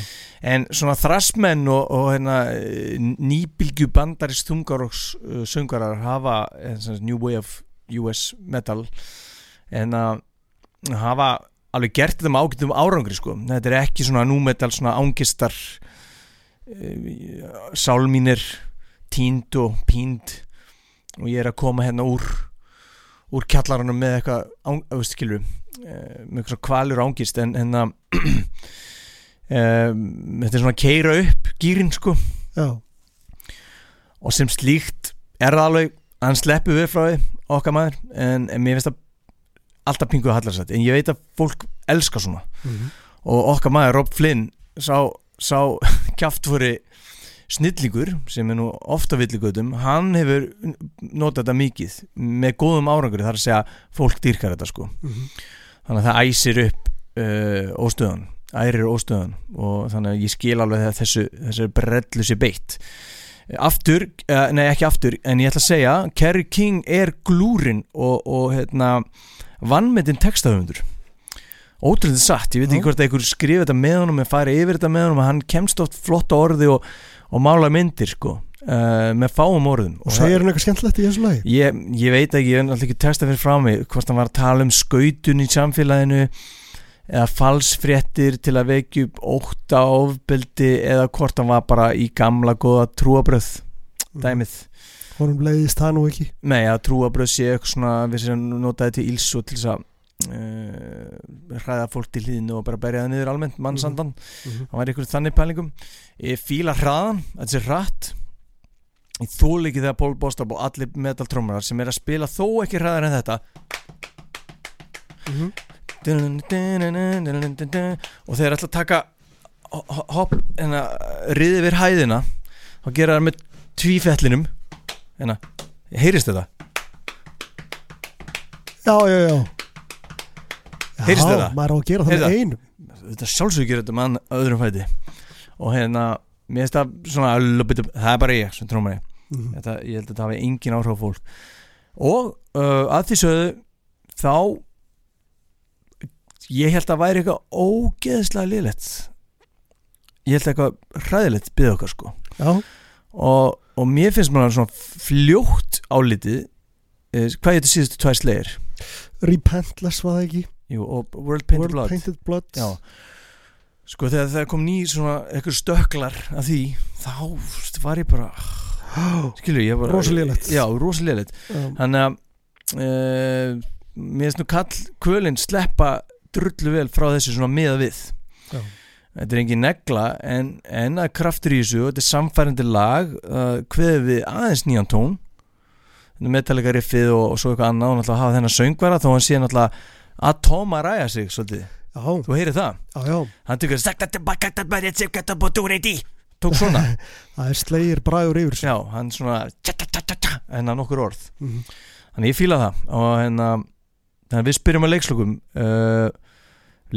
Speaker 1: en svona þrassmenn og, og hérna, eh, nýbylgju bandarist þungaróks uh, söngarar hafa eh, svona New Way of US Metal en að hafa alveg gert þetta með ágættum árangri sko. þetta er ekki svona númetal svona ángistar uh, sálmínir tínd og pínd og ég er að koma hérna úr úr kjallaranum með eitthvað skilur, uh, með eitthvað kvalur ángist en hérna um, þetta er svona að keira upp gýrin sko.
Speaker 2: Já,
Speaker 1: og sem slíkt er það alveg að hann sleppi við frá því okkar maður en, en mér finnst það alltaf pinguð að hallarsætt en ég veit að fólk elskar svona.
Speaker 2: Mhm.
Speaker 1: og okkar maður Rob Flynn sá, sá kjaftfóri snillingur sem er nú ofta villigötum hann hefur notað þetta mikið með góðum árangur þar að segja fólk dýrkar þetta sko.
Speaker 2: Mhm.
Speaker 1: þannig að það æsir upp uh, óstöðan ærir óstöðan og þannig að ég skil alveg þegar þessu, þessu brellu sér beitt. Aftur, uh, nei ekki aftur en ég ætla að segja, Kerry King er glúrin og, og hérna vannmetinn textahöfundur. Ótrúlega satt, ég veit ekki hvort einhver skrifa þetta með honum eða fari yfir þetta með honum hann kemst oft flott orði og, og mála myndir sko uh, með fáum orðum.
Speaker 2: Og segir hann eitthvað skemmtilegt í þessu lagi?
Speaker 1: Ég, ég veit ekki, ég er náttúrulega ekki testa fyrir frá mig hvort hann var að tala um skautun í samfélaginu eða falsfréttir til að vekja upp ótta ofbeldi eða hvort hann var bara í gamla góða trúabröð dæmið.
Speaker 2: Honum leiðist það nú ekki.
Speaker 1: Nei, að trúabröð sé eitthvað svona við sem notaði til íls og til þess að uh, hræða fólk til hlýðinu og bara berja það niður almennt mannsandan.
Speaker 2: Mhm.
Speaker 1: hann var ykkur þannig pælingum. Ég fíla hraðan, þetta sé hratt. Ég þól ekki þegar Pól Bostab og allir metaltrómarar sem er að spila þó ekki hraðar en þetta.
Speaker 2: Mhm.
Speaker 1: og þeir ætla að taka ho- ho- hopp, hérna, riði við hæðina þá gera það með tvífellinum hérna, heyrist þetta?
Speaker 2: já, já, já
Speaker 1: Heyrist
Speaker 2: já,
Speaker 1: þetta?
Speaker 2: maður á að gera það með einum.
Speaker 1: Þetta sjálfsögur þetta með ann- öðrum fæti. Og hérna, mér finnst það svona löpit, það er bara ég sem trómari
Speaker 2: Mhm.
Speaker 1: þetta, ég held að það hafi engin áhrif á fólk. Og uh, að því sögðu þá ég held að væri eitthvað ógeðslega liðlegt ég held eitthvað hræðilegt byggði okkar sko.
Speaker 2: Já,
Speaker 1: og, og mér finnst maður svona fljótt álitið eh, hvað getur síðustu tvær slegir
Speaker 2: Repentless var það ekki
Speaker 1: Jú, og World Painted
Speaker 2: World
Speaker 1: Blood
Speaker 2: Painted Blood
Speaker 1: Sko þegar það kom ný svona eitthvað stöklar af því þá var ég bara skilur ég
Speaker 2: rosalélegt
Speaker 1: Já. Þannig að uh, mér finnst nú kall kvölinn sleppa drullu vel frá þessu svona miða við.
Speaker 2: Já.
Speaker 1: Þetta er engin negla en, en að kraftur í þessu og þetta er samfærandi lag uh, kveðið við aðeins nýjan tón. Metallega riffið og, og svo eitthvað annað og náttúrulega hafa þennan söngvara þó hann sé náttúrulega að tóma ræja sig svolítið,
Speaker 2: já,
Speaker 1: þú heyrir það?
Speaker 2: Já, já.
Speaker 1: Hann í tók svona,
Speaker 2: það er slegir bræður yfir
Speaker 1: já, hann svona en að nokkur orð.
Speaker 2: Mhm.
Speaker 1: Þannig ég fíla það. Og hérna við spyrjum að leikslokum uh,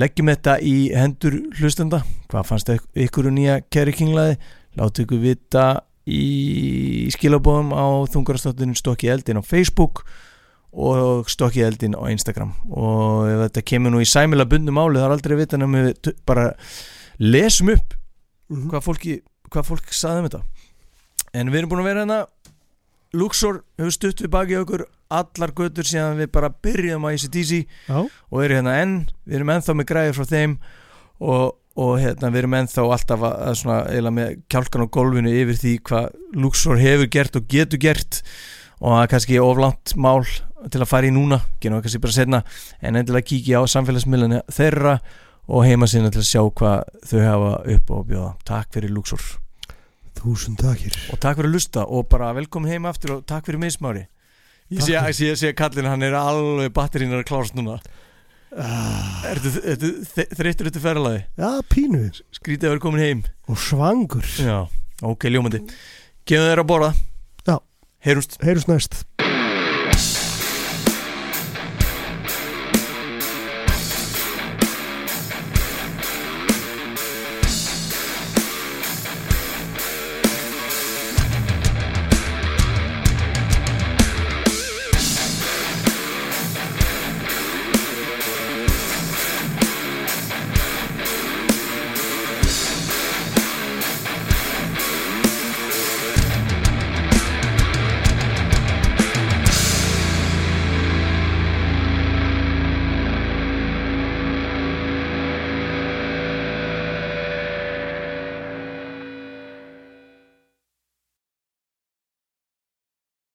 Speaker 1: leggjum þetta í hendur hlustenda. Hvað fannst ykk- ykkur um nýja Kerry Kinglaði látu ykkur vita í skilabóðum á þungarastáttinu Stokki Eldin á Facebook og Stokki Eldin á Instagram. Og ef þetta kemur nú í sæmila bundum máli það er aldrei að vita nema við bara lesum upp
Speaker 2: Mhm.
Speaker 1: hvað, fólki, hvað fólk saði um þetta. En við erum búin að vera hérna. Luxor hefur stutt við baki okkur allar götur síðan við bara byrjum á ACDC
Speaker 2: já,
Speaker 1: og eru hérna enn. Við erum ennþá með græðir frá þeim og, og hérna við erum ennþá alltaf að, að svona eiginlega með kjálkan á golfinu yfir því hvað Luxor hefur gert og getur gert og það er kannski oflant mál til að fara í núna, genum við kannski bara setna en endilega kíkja á samfélagsmiðlunni þeirra og heima sinna til að sjá hvað þau hafa upp og bjóða. Takk fyrir Luxor.
Speaker 2: Þúsund takir.
Speaker 1: Og takk fyrir að lusta og bara velkomin heim aftur og takk fyrir mismári ég sé, sé, ég sé kallin hann er alveg batterín er að klárast núna.
Speaker 2: Ah,
Speaker 1: þreyttur þetta ferðalagi
Speaker 2: já, pínu.
Speaker 1: Skrítið að vera komin heim.
Speaker 2: Og svangur.
Speaker 1: Já, ok, ljómandi. Gefum þeir að borða Heyrumst
Speaker 2: Heyrumst næst.